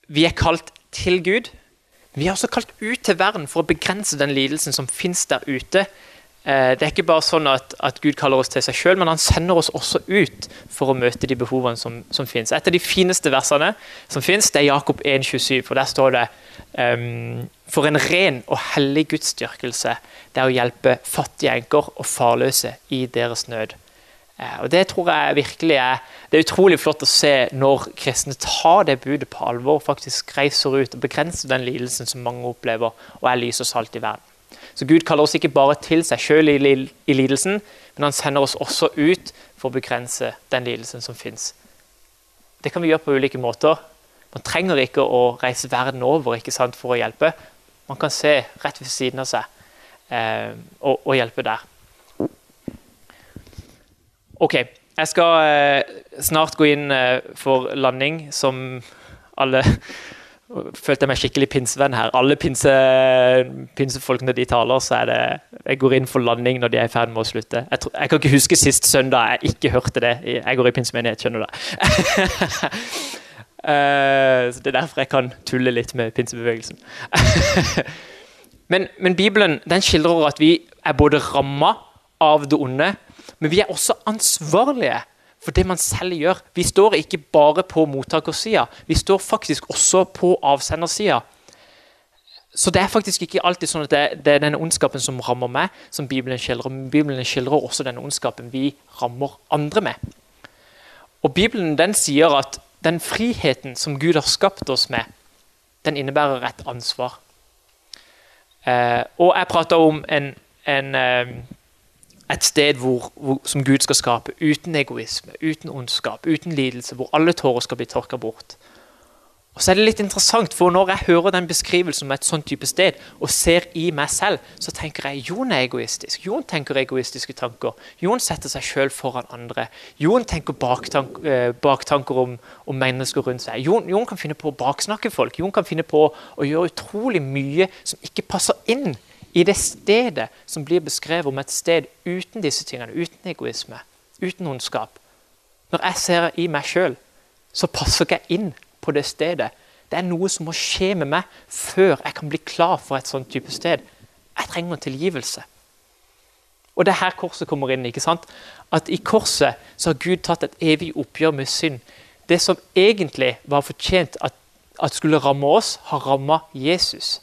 vi er kalt til Gud. Vi er også kalt ut til verden for å begrense den lidelsen som fins der ute, det er ikke bare sånn at, at Gud kaller oss til seg sjøl, men han sender oss også ut for å møte de behovene som, som finnes. Et av de fineste versene som finnes, det er Jakob 1,27. For der står det um, For en ren og hellig gudsdyrkelse det er å hjelpe fattige enker og farløse i deres nød. Uh, og Det tror jeg virkelig er det er utrolig flott å se når kristne tar det budet på alvor, faktisk reiser ut og begrenser den lidelsen som mange opplever, og er lys og salt i verden. Så Gud kaller oss ikke bare til seg sjøl i, i, lidelsen, men han sender oss også ut for å begrense den lidelsen som fins. Det kan vi gjøre på ulike måter. Man trenger ikke å reise verden over sant, for å hjelpe. Man kan se rett ved siden av seg eh, og, og, hjelpe der. Ok, jeg skal eh, snart gå inn eh, for landing, som alle følte jeg meg skikkelig pinsevenn her. Alle pinse, pinsefolk de taler, så er det Jeg går inn for landing når de er i ferd med å slutte. Jeg, tror, jeg, kan ikke huske sist søndag jeg ikke hørte det. Jeg går i pinsemenighet, skjønner du. det. uh, det er derfor jeg kan tulle litt med pinsebevegelsen. men, men, Bibelen den skildrer at vi er både ramma av det onde, men vi er også ansvarlige for det man selv gjør. Vi står ikke bare på mottakersida, vi står faktisk også på avsendersida. Så det er faktisk ikke alltid sånn at det, det er denne ondskapen som rammer meg, som Bibelen skildrer. Bibelen skildrer også denne ondskapen vi rammer andre med. Og Bibelen den sier at den friheten som Gud har skapt oss med, den innebærer et ansvar. Eh, og jeg prata om en, en eh, et sted hvor, hvor, som Gud skal skape, uten egoisme, uten ondskap, uten lidelse, hvor alle tårer skal bli tørka bort. Og så er det litt interessant, for Når jeg hører den beskrivelsen om et sånt type sted, og ser i meg selv, så tenker jeg Jon er egoistisk. Jon tenker egoistiske tanker. Jon setter seg sjøl foran andre. Jon tenker baktank, eh, baktanker om, om, mennesker rundt seg. Jon, Jon, kan finne på å baksnakke folk. Jon kan finne på å gjøre utrolig mye som ikke passer inn i det stedet som blir beskrevet om et sted uten disse tingene, uten egoisme, uten ondskap. Når jeg ser i meg sjøl, så passer ikke jeg inn på det stedet. Det er noe som må skje med meg før jeg kan bli klar for et sånt type sted. Jeg trenger tilgivelse. Og det er her korset kommer inn. ikke sant? At I korset så har Gud tatt et evig oppgjør med synd. Det som egentlig var fortjent at, at skulle ramme oss, har ramma Jesus.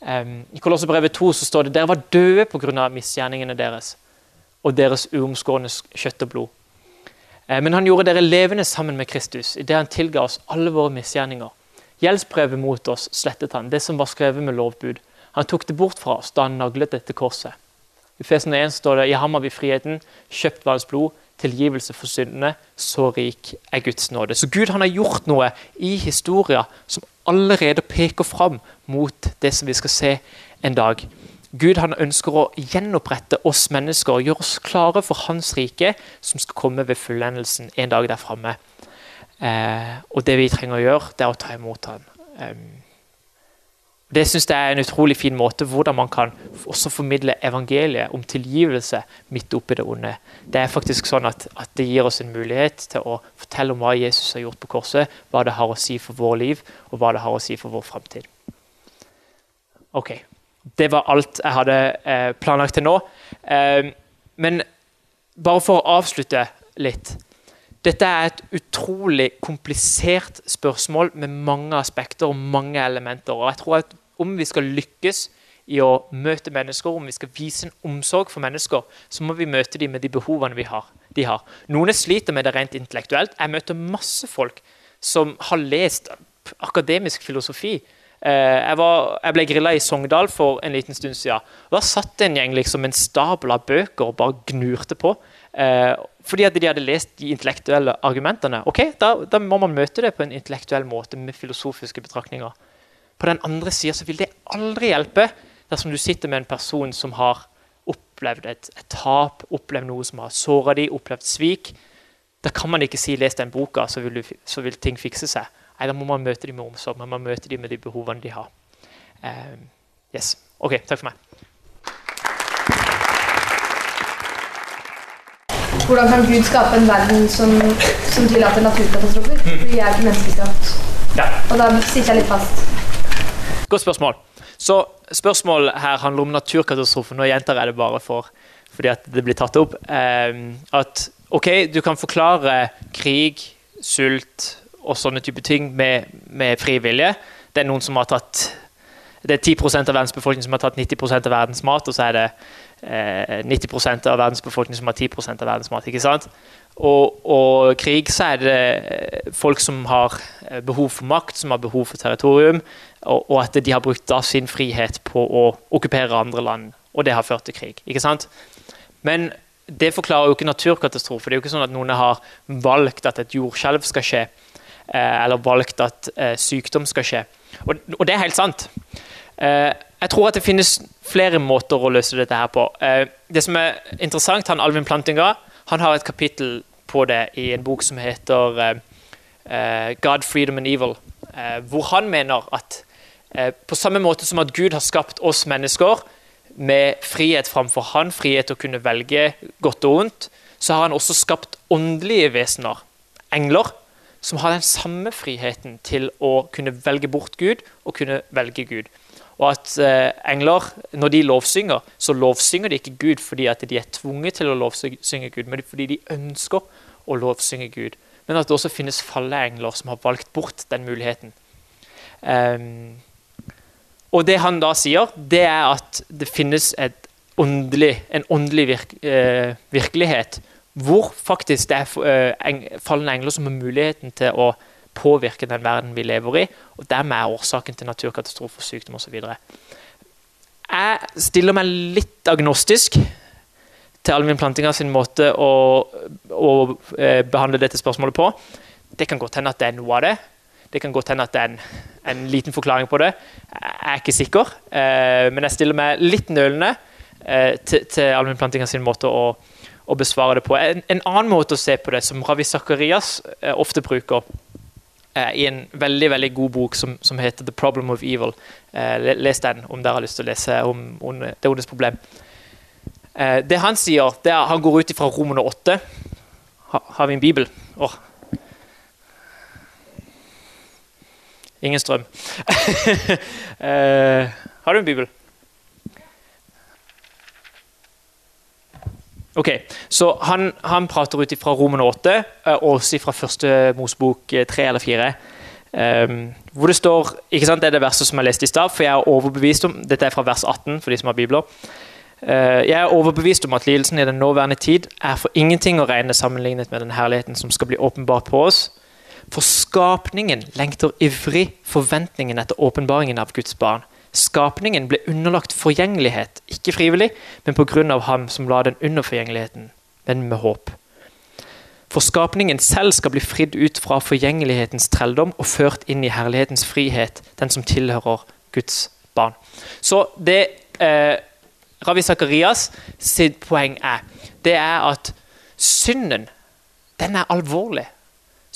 Um, I Kolossebrevet 2 så står det dere var døde pga. misgjerningene deres og deres uomskårne kjøtt og blod. Uh, men han gjorde dere levende sammen med Kristus idet han tilga oss alle våre misgjerninger. Gjeldsbrevet mot oss slettet han, det som var skrevet med lovbud. Han tok det bort fra oss da han naglet dette korset. I Fesen 1 står det i ham har vi friheten, kjøpt hans blod, tilgivelse for syndene, så rik er Guds nåde. Så Gud han har gjort noe i historia som allerede peker fram mot det som vi skal se en dag. Gud han ønsker å gjenopprette oss mennesker og gjøre oss klare for Hans rike, som skal komme ved fullendelsen en dag der framme. Eh, og det vi trenger å gjøre, det er å ta imot Han. Um, det synes jeg er en utrolig fin måte hvordan man kan også formidle evangeliet om tilgivelse midt oppi det onde. Det er faktisk sånn at, at, det gir oss en mulighet til å fortelle om hva Jesus har gjort på korset, hva det har å si for vår liv, og hva det har å si for vår framtid. Ok. Det var alt jeg hadde eh, planlagt til nå. Eh, men bare for å avslutte litt. Dette er et utrolig komplisert spørsmål med mange aspekter og mange elementer. og jeg tror at Om vi skal lykkes i å møte mennesker, om vi skal vise en omsorg for mennesker, så må vi møte dem med de behovene vi har, de har. Noen sliter med det rent intellektuelt. Jeg møter masse folk som har lest akademisk filosofi. Eh, jeg, var, jeg, ble grilla i Sogndal for en liten stund siden. Da satt en gjeng liksom en stabel av bøker og bare gnurte på. Eh, fordi at de hadde lest de intellektuelle argumentene. Ok, da, da, må man møte det på en intellektuell måte med filosofiske betraktninger. På den andre sida vil det aldri hjelpe dersom du sitter med en person som har opplevd et, et tap, opplevd noe som har såra dem, opplevd svik. Da kan man ikke si 'les den boka, så vil, du, så vil ting fikse seg'. Nei, Da må man møte dem med omsorg, men man møter dem med de behovene de har. Uh, yes. OK, takk for meg. Hvordan kan Gud skape en verden som, som tillater naturkatastrofer? Fordi vi er ikke menneskeskapt. Ja. Og da sitter jeg litt fast. Godt spørsmål. Så Spørsmålet her handler om naturkatastrofer. Nå gjentar jeg det bare for, fordi at det blir tatt opp. Uh, at OK, du kan forklare krig, sult og sånne type ting med, med fri. Det er noen som har tatt det er 10% av verdens befolkning som har tatt 90% av verdens mat, og så er det eh, 90% av verdens befolkning som har 10% av verdens mat. ikke sant? Og, og, krig så er det folk som har eh, behov for makt, som har behov for territorium, og, og at de har brukt da sin frihet på å okkupere andre land. Og det har ført til krig. ikke sant? Men det forklarer jo ikke naturkatastrofer. Det er jo ikke sånn at noen har valgt at et jordskjelv skal skje. Eh, eller valgt at eh, sykdom skal skje. Og, og, det er helt sant. Eh, jeg tror at det finnes flere måter å løse dette her på. Det som er interessant, han Alvin Plantinga han har et kapittel på det i en bok som heter God, Freedom and Evil, hvor han mener at på samme måte som at Gud har skapt oss mennesker med frihet framfor han, frihet til å kunne velge godt og ondt, så har han også skapt åndelige vesener, engler, som har den samme friheten til å kunne velge bort Gud og kunne velge Gud. Og at eh, engler, når de lovsynger, så lovsynger de ikke Gud fordi at de er tvunget til å lovsynge Gud, men fordi de ønsker å lovsynge Gud. Men at det også finnes falleengler som har valgt bort den muligheten. Um, og det han da sier, det er at det finnes åndelig, en åndelig virk, eh, virkelighet hvor faktisk det er uh, falne engler som har muligheten til å påvirke den verden vi lever i, og dermed er årsaken til naturkatastrofer, sykdom osv. Jeg stiller meg litt agnostisk til Alvin Plantinga sin måte å, å uh, behandle dette spørsmålet på. Det kan godt hende at det er noe av det. Det kan godt hende at det er en, en liten forklaring på det. Jeg er ikke sikker, uh, men jeg stiller meg litt nølende til, til Alvin Plantinga sin måte å å besvare det på. En, en, annen måte å se på det, som Ravi Zakarias eh, ofte bruker eh, i en veldig veldig god bok som, som heter 'The Problem of Evil'. Eh, les den om dere har lyst til å lese om, om det ondes problem. Eh, det han sier, det er han går ut fra Romerne 8. Ha, har vi en bibel? Oh. Ingen strøm. Eh, har du en bibel? Ok, så Han, han prater ut fra Roman 8, eh, og også fra første Mosebok 3 eh, eller 4. Um, ehm, hvor det står ikke sant, Det er det verset som jeg leste i stad, for jeg er overbevist om Dette er fra vers 18 for de som har bibler. Uh, jeg er overbevist om at lidelsen i den nåværende tid er for ingenting å regne sammenlignet med den herligheten som skal bli åpenbart på oss. For skapningen lengter ivrig forventningen etter åpenbaringen av Guds barn. Skapningen ble underlagt forgjengelighet, ikke frivillig, men pga. ham som la den under forgjengeligheten, men med håp. For skapningen selv skal bli fridd ut fra forgjengelighetens trelldom og ført inn i herlighetens frihet, den som tilhører Guds barn. Så det eh, Ravi Zakarias sitt poeng er, det er at synden, den er alvorlig.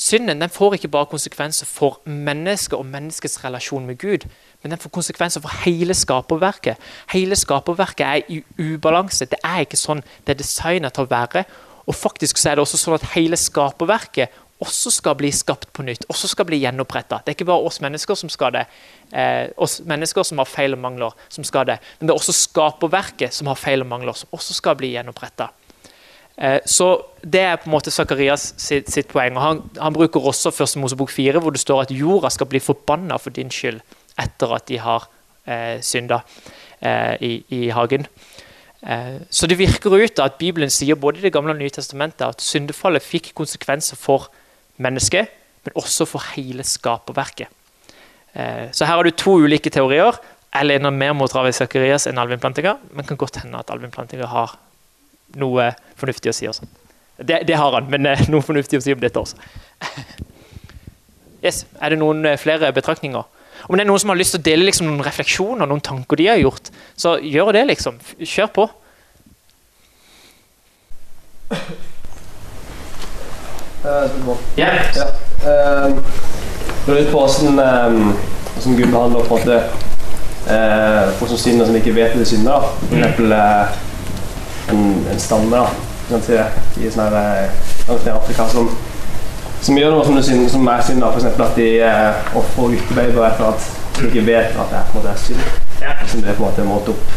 Synden den får ikke bare konsekvenser for mennesket og menneskets relasjon med Gud, men den får konsekvenser for hele skaperverket. Hele skaperverket er i ubalanse. Det er ikke sånn det er designet til å være. Og faktisk så er det også sånn at hele skaperverket også skal bli skapt på nytt, også skal bli gjenoppretta. Det er ikke bare oss mennesker som skal det, eh, oss mennesker som har feil og mangler, som skal det. Men det er også skaperverket som har feil og mangler, som også skal bli gjenoppretta. Eh, så Det er på en måte Zakarias sitt, sitt poeng. og han, han, bruker også Første Mosebok 4, hvor det står at jorda skal bli forbanna for din skyld etter at de har eh, synda eh, i, i, hagen. Eh, så det virker ut at Bibelen sier både i Det gamle og Nye testamentet at syndefallet fikk konsekvenser for mennesket, men også for hele skaperverket. Eh, så her har du to ulike teorier. Jeg lener mer mot Ravi Zakarias enn Alvin Plantinga, men kan godt hende at Alvin Plantinga har noe fornuftig å si også. Det, det har han, men eh, noe fornuftig å si om dette også. Yes, Er det noen eh, flere betraktninger? Om det er noen som har lyst til å dele liksom, noen refleksjoner, noen tanker de har gjort, så gjør det, liksom. Kjør på. Ja. ja. Uh, litt på hvordan, um, hvordan Gud behandler på en måte uh, folk som synder som ikke vet at de synder. For eksempel uh, en, en stamme da, kan si, i sånne her, Afrika som, som gjør noe som, du synder, som er synd. F.eks. at de eh, ofrer guttebabyer etter at de ikke vet at det er, på en måte, er synd. Ja. Som det er på en måte målt opp.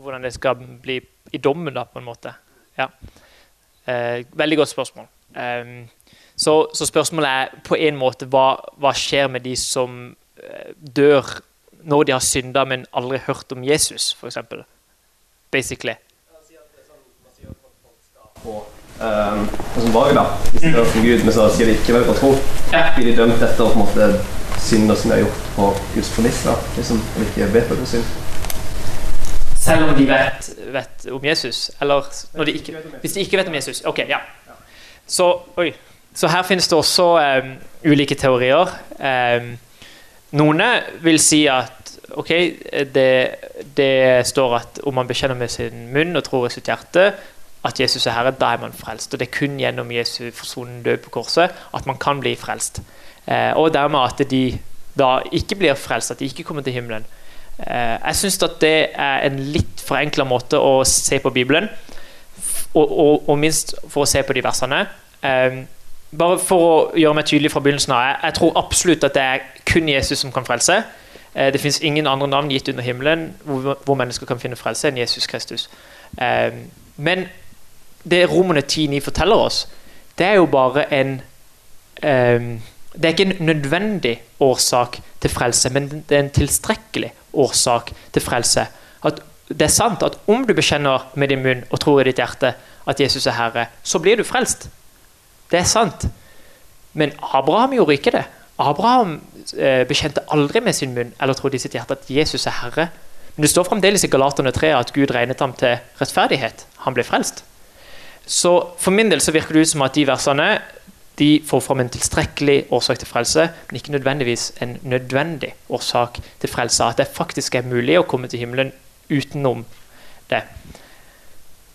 Hvordan det skal bli i dommen, da, på en måte. Ja. Eh, veldig godt spørsmål. Um, så, så, spørsmålet er på en måte hva, hva skjer med de som uh, dør når de har synda, men aldri hørt om Jesus, f.eks. Basically. På um, som valg, da. Hvis stedet hører om Gud, men så skal de ikke være på tro. Blir de dømt etter på en måte synder som de har gjort på Guds premisser? Liksom, og ikke vet at det er synd? Selv om de vet, vet om Jesus? Eller de ikke, hvis de ikke vet om Jesus? Ok, ja. Så, oi. Så her finnes det også um, ulike teorier. Um, noen vil si at ok, det, det, står at om man bekjenner med sin munn og tror i sitt hjerte at Jesus er Herre, da er man frelst. Og det er kun gjennom Jesu forsonende død på korset at man kan bli frelst. Eh, og dermed at de da ikke blir frelst, at de ikke kommer til himmelen. Eh, jeg syns at det er en litt forenkla måte å se på Bibelen, og, og, og minst for å se på de versene. Eh, bare for å gjøre meg tydelig fra begynnelsen av, jeg, jeg, tror absolutt at det er kun Jesus som kan frelse. Uh, det fins ingen andre navn gitt under himmelen hvor, hvor, mennesker kan finne frelse enn Jesus Kristus. Um, men det Romerne 10,9 forteller oss, det er jo bare en um, Det er ikke en nødvendig årsak til frelse, men det er en tilstrekkelig årsak til frelse. At det er sant at om du bekjenner med din munn og tror i ditt hjerte at Jesus er Herre, så blir du frelst. Det er sant. Men Abraham gjorde ikke det. Abraham eh, bekjente aldri med sin munn eller trodde i sitt hjerte at Jesus er Herre. Men det står fremdeles i Galaterne 3 at Gud regnet ham til rettferdighet. Han ble frelst. Så for min del så virker det ut som at de versene de får fram en tilstrekkelig årsak til frelse, men ikke nødvendigvis en nødvendig årsak til frelse. At det faktisk er mulig å komme til himmelen utenom det.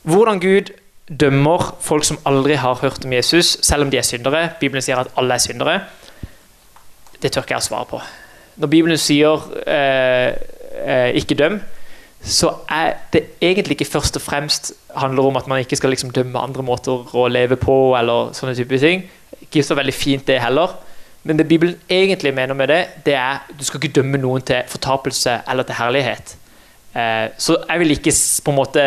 Hvordan Gud dømmer folk som aldri har hørt om Jesus, selv om de er syndere Bibelen sier at alle er syndere. Det tør ikke jeg å svare på. Når Bibelen sier eh, eh, 'ikke døm', så er det egentlig ikke først og fremst handler om at man ikke skal liksom dømme andre måter å leve på, eller sånne type ting. Ikke så veldig fint, det heller. Men det Bibelen egentlig mener med det, det er du skal ikke dømme noen til fortapelse eller til herlighet. Eh, så jeg vil ikke på en måte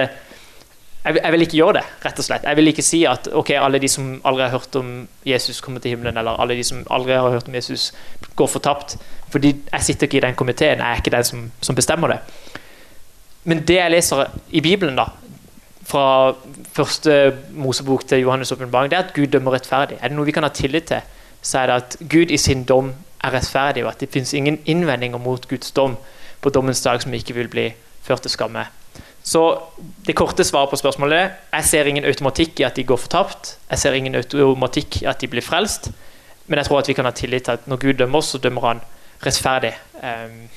jeg vil, jeg vil, ikke gjøre det, rett og slett. Jeg vil ikke si at ok, alle de som aldri har hørt om Jesus, kommer til himmelen, eller alle de som aldri har hørt om Jesus, går fortapt. Fordi jeg sitter ikke i den komiteen, jeg er ikke den som, som bestemmer det. Men det jeg leser i Bibelen, da, fra første Mosebok til Johannes' åpenbaring, det er at Gud dømmer rettferdig. Er det noe vi kan ha tillit til, så er det at Gud i sin dom er rettferdig, og at det finnes ingen innvendinger mot Guds dom på dommens dag som ikke vil bli ført til skamme. Så det korte svaret på spørsmålet er jeg ser ingen automatikk i at de går fortapt. Jeg ser ingen automatikk i at de blir frelst. Men jeg tror at vi kan ha tillit til at når Gud dømmer oss, så dømmer han rettferdig. Um,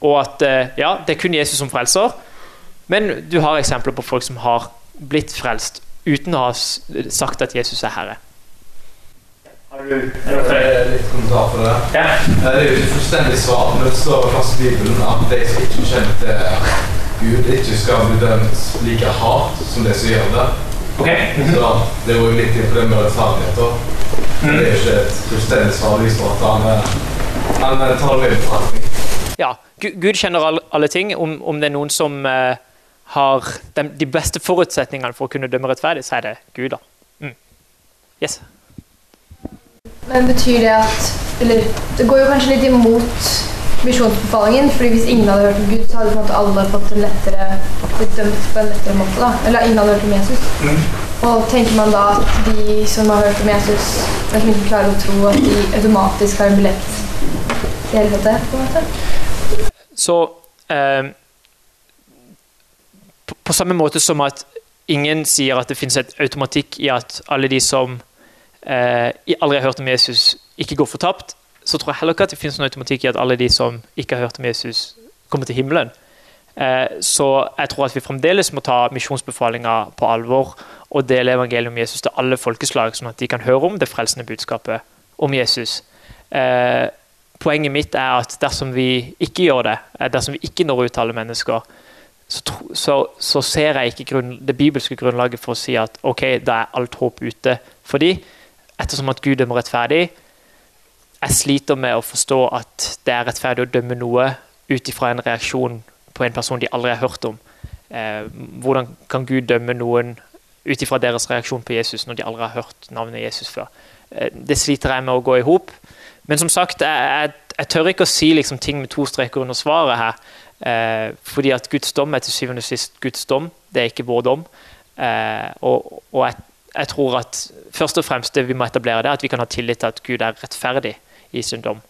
og at uh, ja, det er kun Jesus som frelser. Men du har eksempler på folk som har blitt frelst uten å ha sagt at Jesus er Herre. Har du litt kommentar på det? Ja. Det er jo ikke fullstendig svar, men det står fast i Bibelen at de som ikke kjenner til Gud, ikke skal bli dømt like hardt som de som gjør det. Okay. Så det jo litt inn på det med rettferdighet. Mm. Det er jo ikke et fullstendig svar. Viser at han, han tar det i betraktning. Ja, Gud kjenner alle ting. Om, om det er noen som uh, har de, de, beste forutsetningene for å kunne dømme rettferdig, så er det Gud. da. Mm. Yes. Men betyr det at Eller det går jo kanskje litt imot misjonsbefalingen. fordi hvis ingen hadde hørt om Gud, så hadde på en måte alle fått en lettere blitt dømt på en lettere måte. da. Eller ingen hadde hørt om Jesus. Mm. Og tenker man da at de som har hørt om Jesus, men som ikke klarer å tro at de automatisk har en billett til helvete? på en måte? Så eh, på, på samme måte som at ingen sier at det finnes et automatikk i at alle de som eh, aldri har hørt om Jesus, ikke går fortapt, så tror jeg heller ikke at det finnes noen automatikk i at alle de som ikke har hørt om Jesus, kommer til himmelen. Eh, så jeg tror at vi fremdeles må ta misjonsbefalinga på alvor og dele evangeliet om Jesus til alle folkeslag, sånn at de kan høre om det frelsende budskapet om Jesus. Eh, poenget mitt er at dersom vi ikke gjør det, eh, dersom vi ikke når ut til alle mennesker, så, så, så ser jeg ikke grunn, det bibelske grunnlaget for å si at ok, da er alt håp ute Fordi, ettersom at Gud dømmer rettferdig. Jeg sliter med å forstå at det er rettferdig å dømme noe ut ifra en reaksjon på en person de aldri har hørt om. Eh, hvordan kan Gud dømme noen ut ifra deres reaksjon på Jesus når de aldri har hørt navnet Jesus før? Eh, det sliter jeg med å gå i hop. Men som sagt, jeg, jeg, jeg, tør ikke å si liksom, ting med to streker under svaret her. Eh, fordi at Guds dom er til syvende og sist Guds dom, det er ikke vår dom. Eh, og, og jeg, jeg, tror at først og fremst det vi må etablere, det er at vi kan ha tillit til at Gud er rettferdig i sin dom.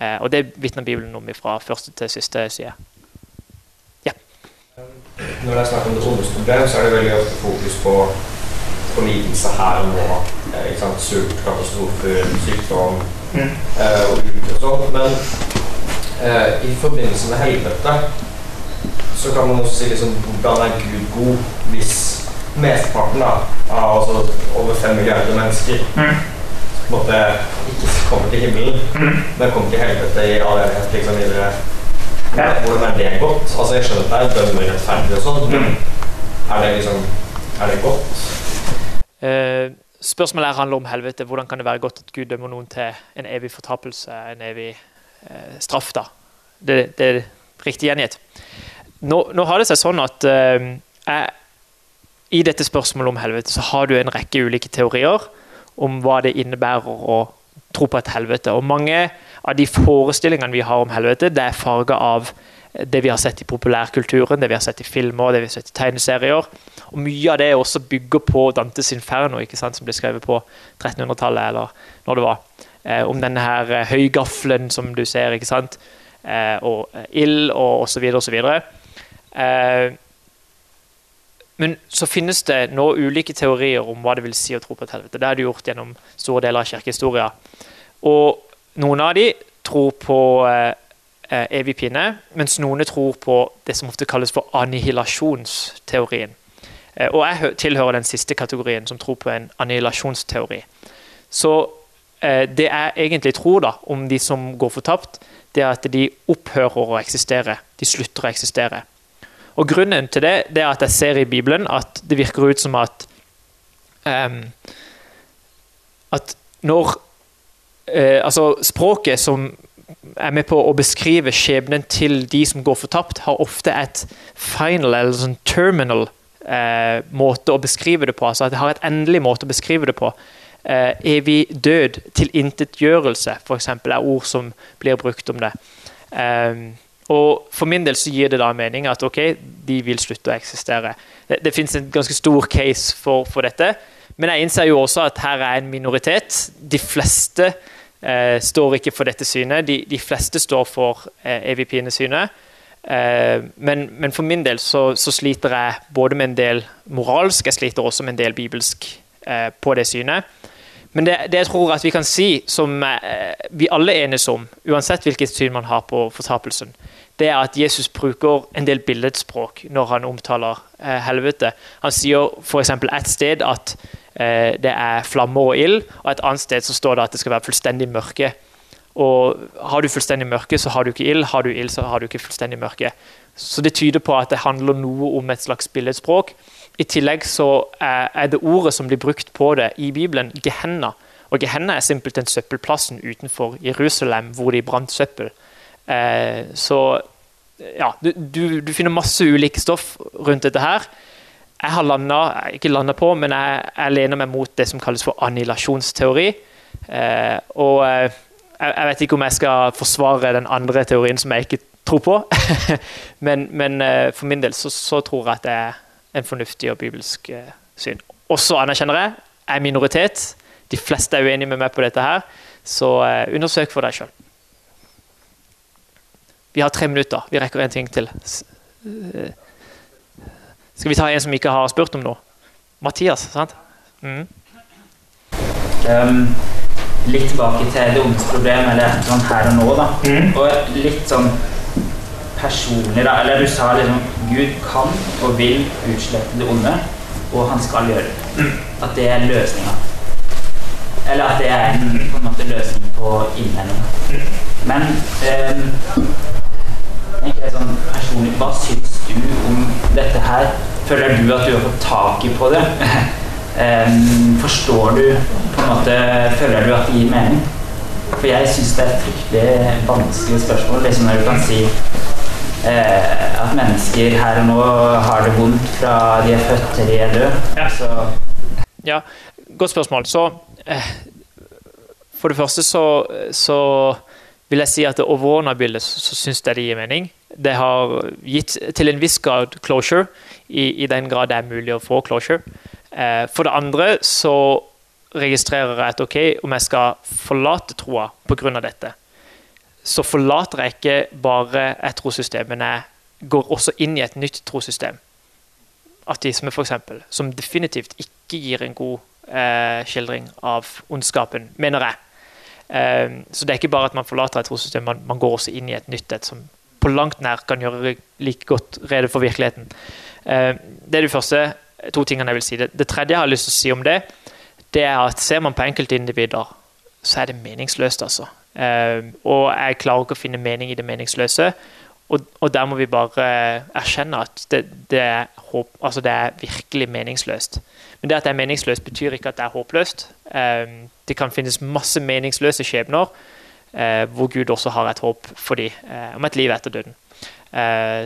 Eh, og det vitner Bibelen om fra første til siste side. Når det er snakk om det ondes problem, så er det veldig ofte fokus på, på lidelse her og nå. Eh, ikke sant? Sult, katastrofer, sykdom mm. eh, og ulykker og sånn. Men eh, i forbindelse med helvete så kan man også si liksom, hvordan er Gud god hvis mesteparten av altså over fem milliarder mennesker mm. måtte, ikke kommer til himmelen, mm. men kommer til helvete i all evighet liksom videre ja. Hvordan er det godt? Altså Jeg skjønner at det er dømmer rettferdig og sånn, men mm. er det liksom Er det godt? Uh, spørsmålet her handler om helvete. Hvordan kan det være godt at Gud dømmer noen til en evig fortapelse, en evig straff? da? Det, det, er riktig gjengitt. Nå, nå, har det seg sånn at eh, jeg, i dette spørsmålet om helvete så har du en rekke ulike teorier om hva det innebærer å tro på et helvete. Og mange av de forestillingene vi har om helvete, det er farga av det vi har sett i populærkulturen, det vi har sett i filmer, det vi har sett i tegneserier. Og Mye av det også bygger på Dantes Inferno, ikke sant, som ble skrevet på 1300-tallet, eller når det var. Eh, om denne her eh, høygaflen som du ser, ikke sant. Eh, og ild og osv. osv. Eh, men så finnes det nå ulike teorier om hva det vil si å tro på et helvete. Det er det gjort gjennom store deler av kirkehistoria. Og noen av de tror på eh, evig pinne, mens noen tror på det som ofte kalles for annihilasjonsteorien. Eh, og jeg tilhører den siste kategorien, som tror på en annihilasjonsteori. Så det jeg egentlig tror da, om de som går fortapt, det er at de opphører å eksistere. De slutter å eksistere. Og Grunnen til det, det er at jeg ser i Bibelen at det virker ut som at um, at når uh, altså Språket som er med på å beskrive skjebnen til de som går fortapt, har ofte et final eller sånn terminal uh, måte å beskrive det på. altså at Det har et endelig måte å beskrive det på. Eh, evig død, tilintetgjørelse, f.eks. er ord som blir brukt om det. Eh, og For min del så gir det da mening at ok, de vil slutte å eksistere. Det, det finnes en ganske stor case for, for dette. Men jeg innser jo også at her er en minoritet. De fleste eh, står ikke for dette synet. De, de fleste står for eh, EVP-synet. Eh, men, men, for min del så, så, sliter jeg både med en del moralsk, jeg sliter også med en del bibelsk eh, på det synet. Men det, det, jeg tror at vi kan si, som eh, vi alle enes om, uansett hvilket syn man har på fortapelsen, det er at Jesus bruker en del billedspråk når han omtaler eh, helvete. Han sier f.eks. et sted at Eh, det er flammer og ild, og et annet sted så står det at det skal være fullstendig mørke. Og Har du fullstendig mørke, så har du ikke ild. Har du ild, så har du ikke fullstendig mørke. Så Det tyder på at det handler noe om et slags billedspråk. I tillegg så er det ordet som blir brukt på det i Bibelen, Gehenna. Og Gehenna er simpelthen søppelplassen utenfor Jerusalem hvor de brant søppel. Eh, så ja, du, du, du finner masse ulike stoff rundt dette her jeg har landet, ikke landa på, men jeg, jeg, lener meg mot det som kalles for annihilasjonsteori. Eh, og eh, jeg, jeg, vet ikke om jeg skal forsvare den andre teorien som jeg ikke tror på. men, men for min del så, så, tror jeg at det er en fornuftig og bibelsk eh, syn. også anerkjenner jeg, er minoritet. De fleste er uenige med meg på dette her, så eh, undersøk for deg sjøl. Vi har tre minutter. Vi rekker en ting til. Eh, skal vi ta en som ikke har spurt om noe? Mathias, sant? Mm. Um, litt tilbake til det ondes problem, eller sånn her og nå, da. Mm. Og litt sånn personlig, da. Eller du sa liksom Gud kan og vil utslette det onde, og han skal gjøre det. At det er løsninga. Eller at det er en, på en måte løsning på innvendinga. Men eh, egentlig sånn personlig, hva syns du om dette her? Føler du at du har fått taket på det? um, forstår du på en måte Føler du at det gir mening? For jeg syns det er et fryktelig vanskelig spørsmål. liksom Når du kan si at mennesker her og nå har det vondt fra de er født til de er døde. Ja. Godt spørsmål. Så eh, For det første så, så vil jeg si at det overordna bildet så, så syns jeg det gir mening. Det har gitt til en viss grad closure, i, i den grad det er mulig å få closure. Eh, for det andre så registrerer jeg at ok, om jeg skal forlate troa pga. dette, så forlater jeg ikke bare et trossystem, men jeg går også inn i et nytt trossystem. Ateisme, f.eks., som definitivt ikke gir en god eh, skildring av ondskapen, mener jeg. Eh, så det er ikke bare at man forlater et trossystem, man, man, går også inn i et nytt et som på langt nær kan gjøre like godt rede for virkeligheten. Eh, det er de første to tingene jeg vil si. Det, det, tredje jeg har lyst til å si om det, det er at ser man på enkeltindivider, så er det meningsløst, altså. Eh, og jeg klarer ikke å finne mening i det meningsløse. Og, og der må vi bare erkjenne at det, det, er håp, altså det, er virkelig meningsløst. Men det at det er meningsløst, betyr ikke at det er håpløst. Eh, det kan finnes masse meningsløse skjebner eh, hvor Gud også har et håp for dem om et liv etter døden.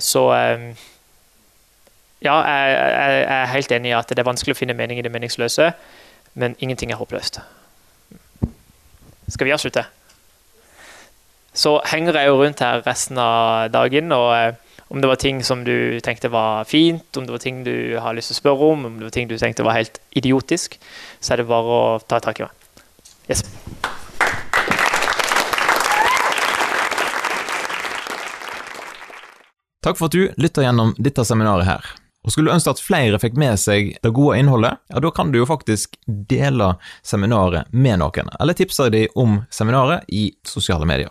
så ja, jeg, jeg, er helt enig i at det er vanskelig å finne mening i det meningsløse, men ingenting er håpløst. Skal vi avslutte? Så henger jeg jo rundt her resten av dagen. og eh, Om det var ting som du tenkte var fint, om det var ting du har lyst til å spørre om, om det var ting du tenkte var helt idiotisk, så er det bare å ta tak i meg. Yes. Takk for at du lytter gjennom dette seminaret her. Og Skulle du ønske at flere fikk med seg det gode innholdet, ja, da kan du jo faktisk dele seminaret med noen, eller tipse dem om seminaret i sosiale medier.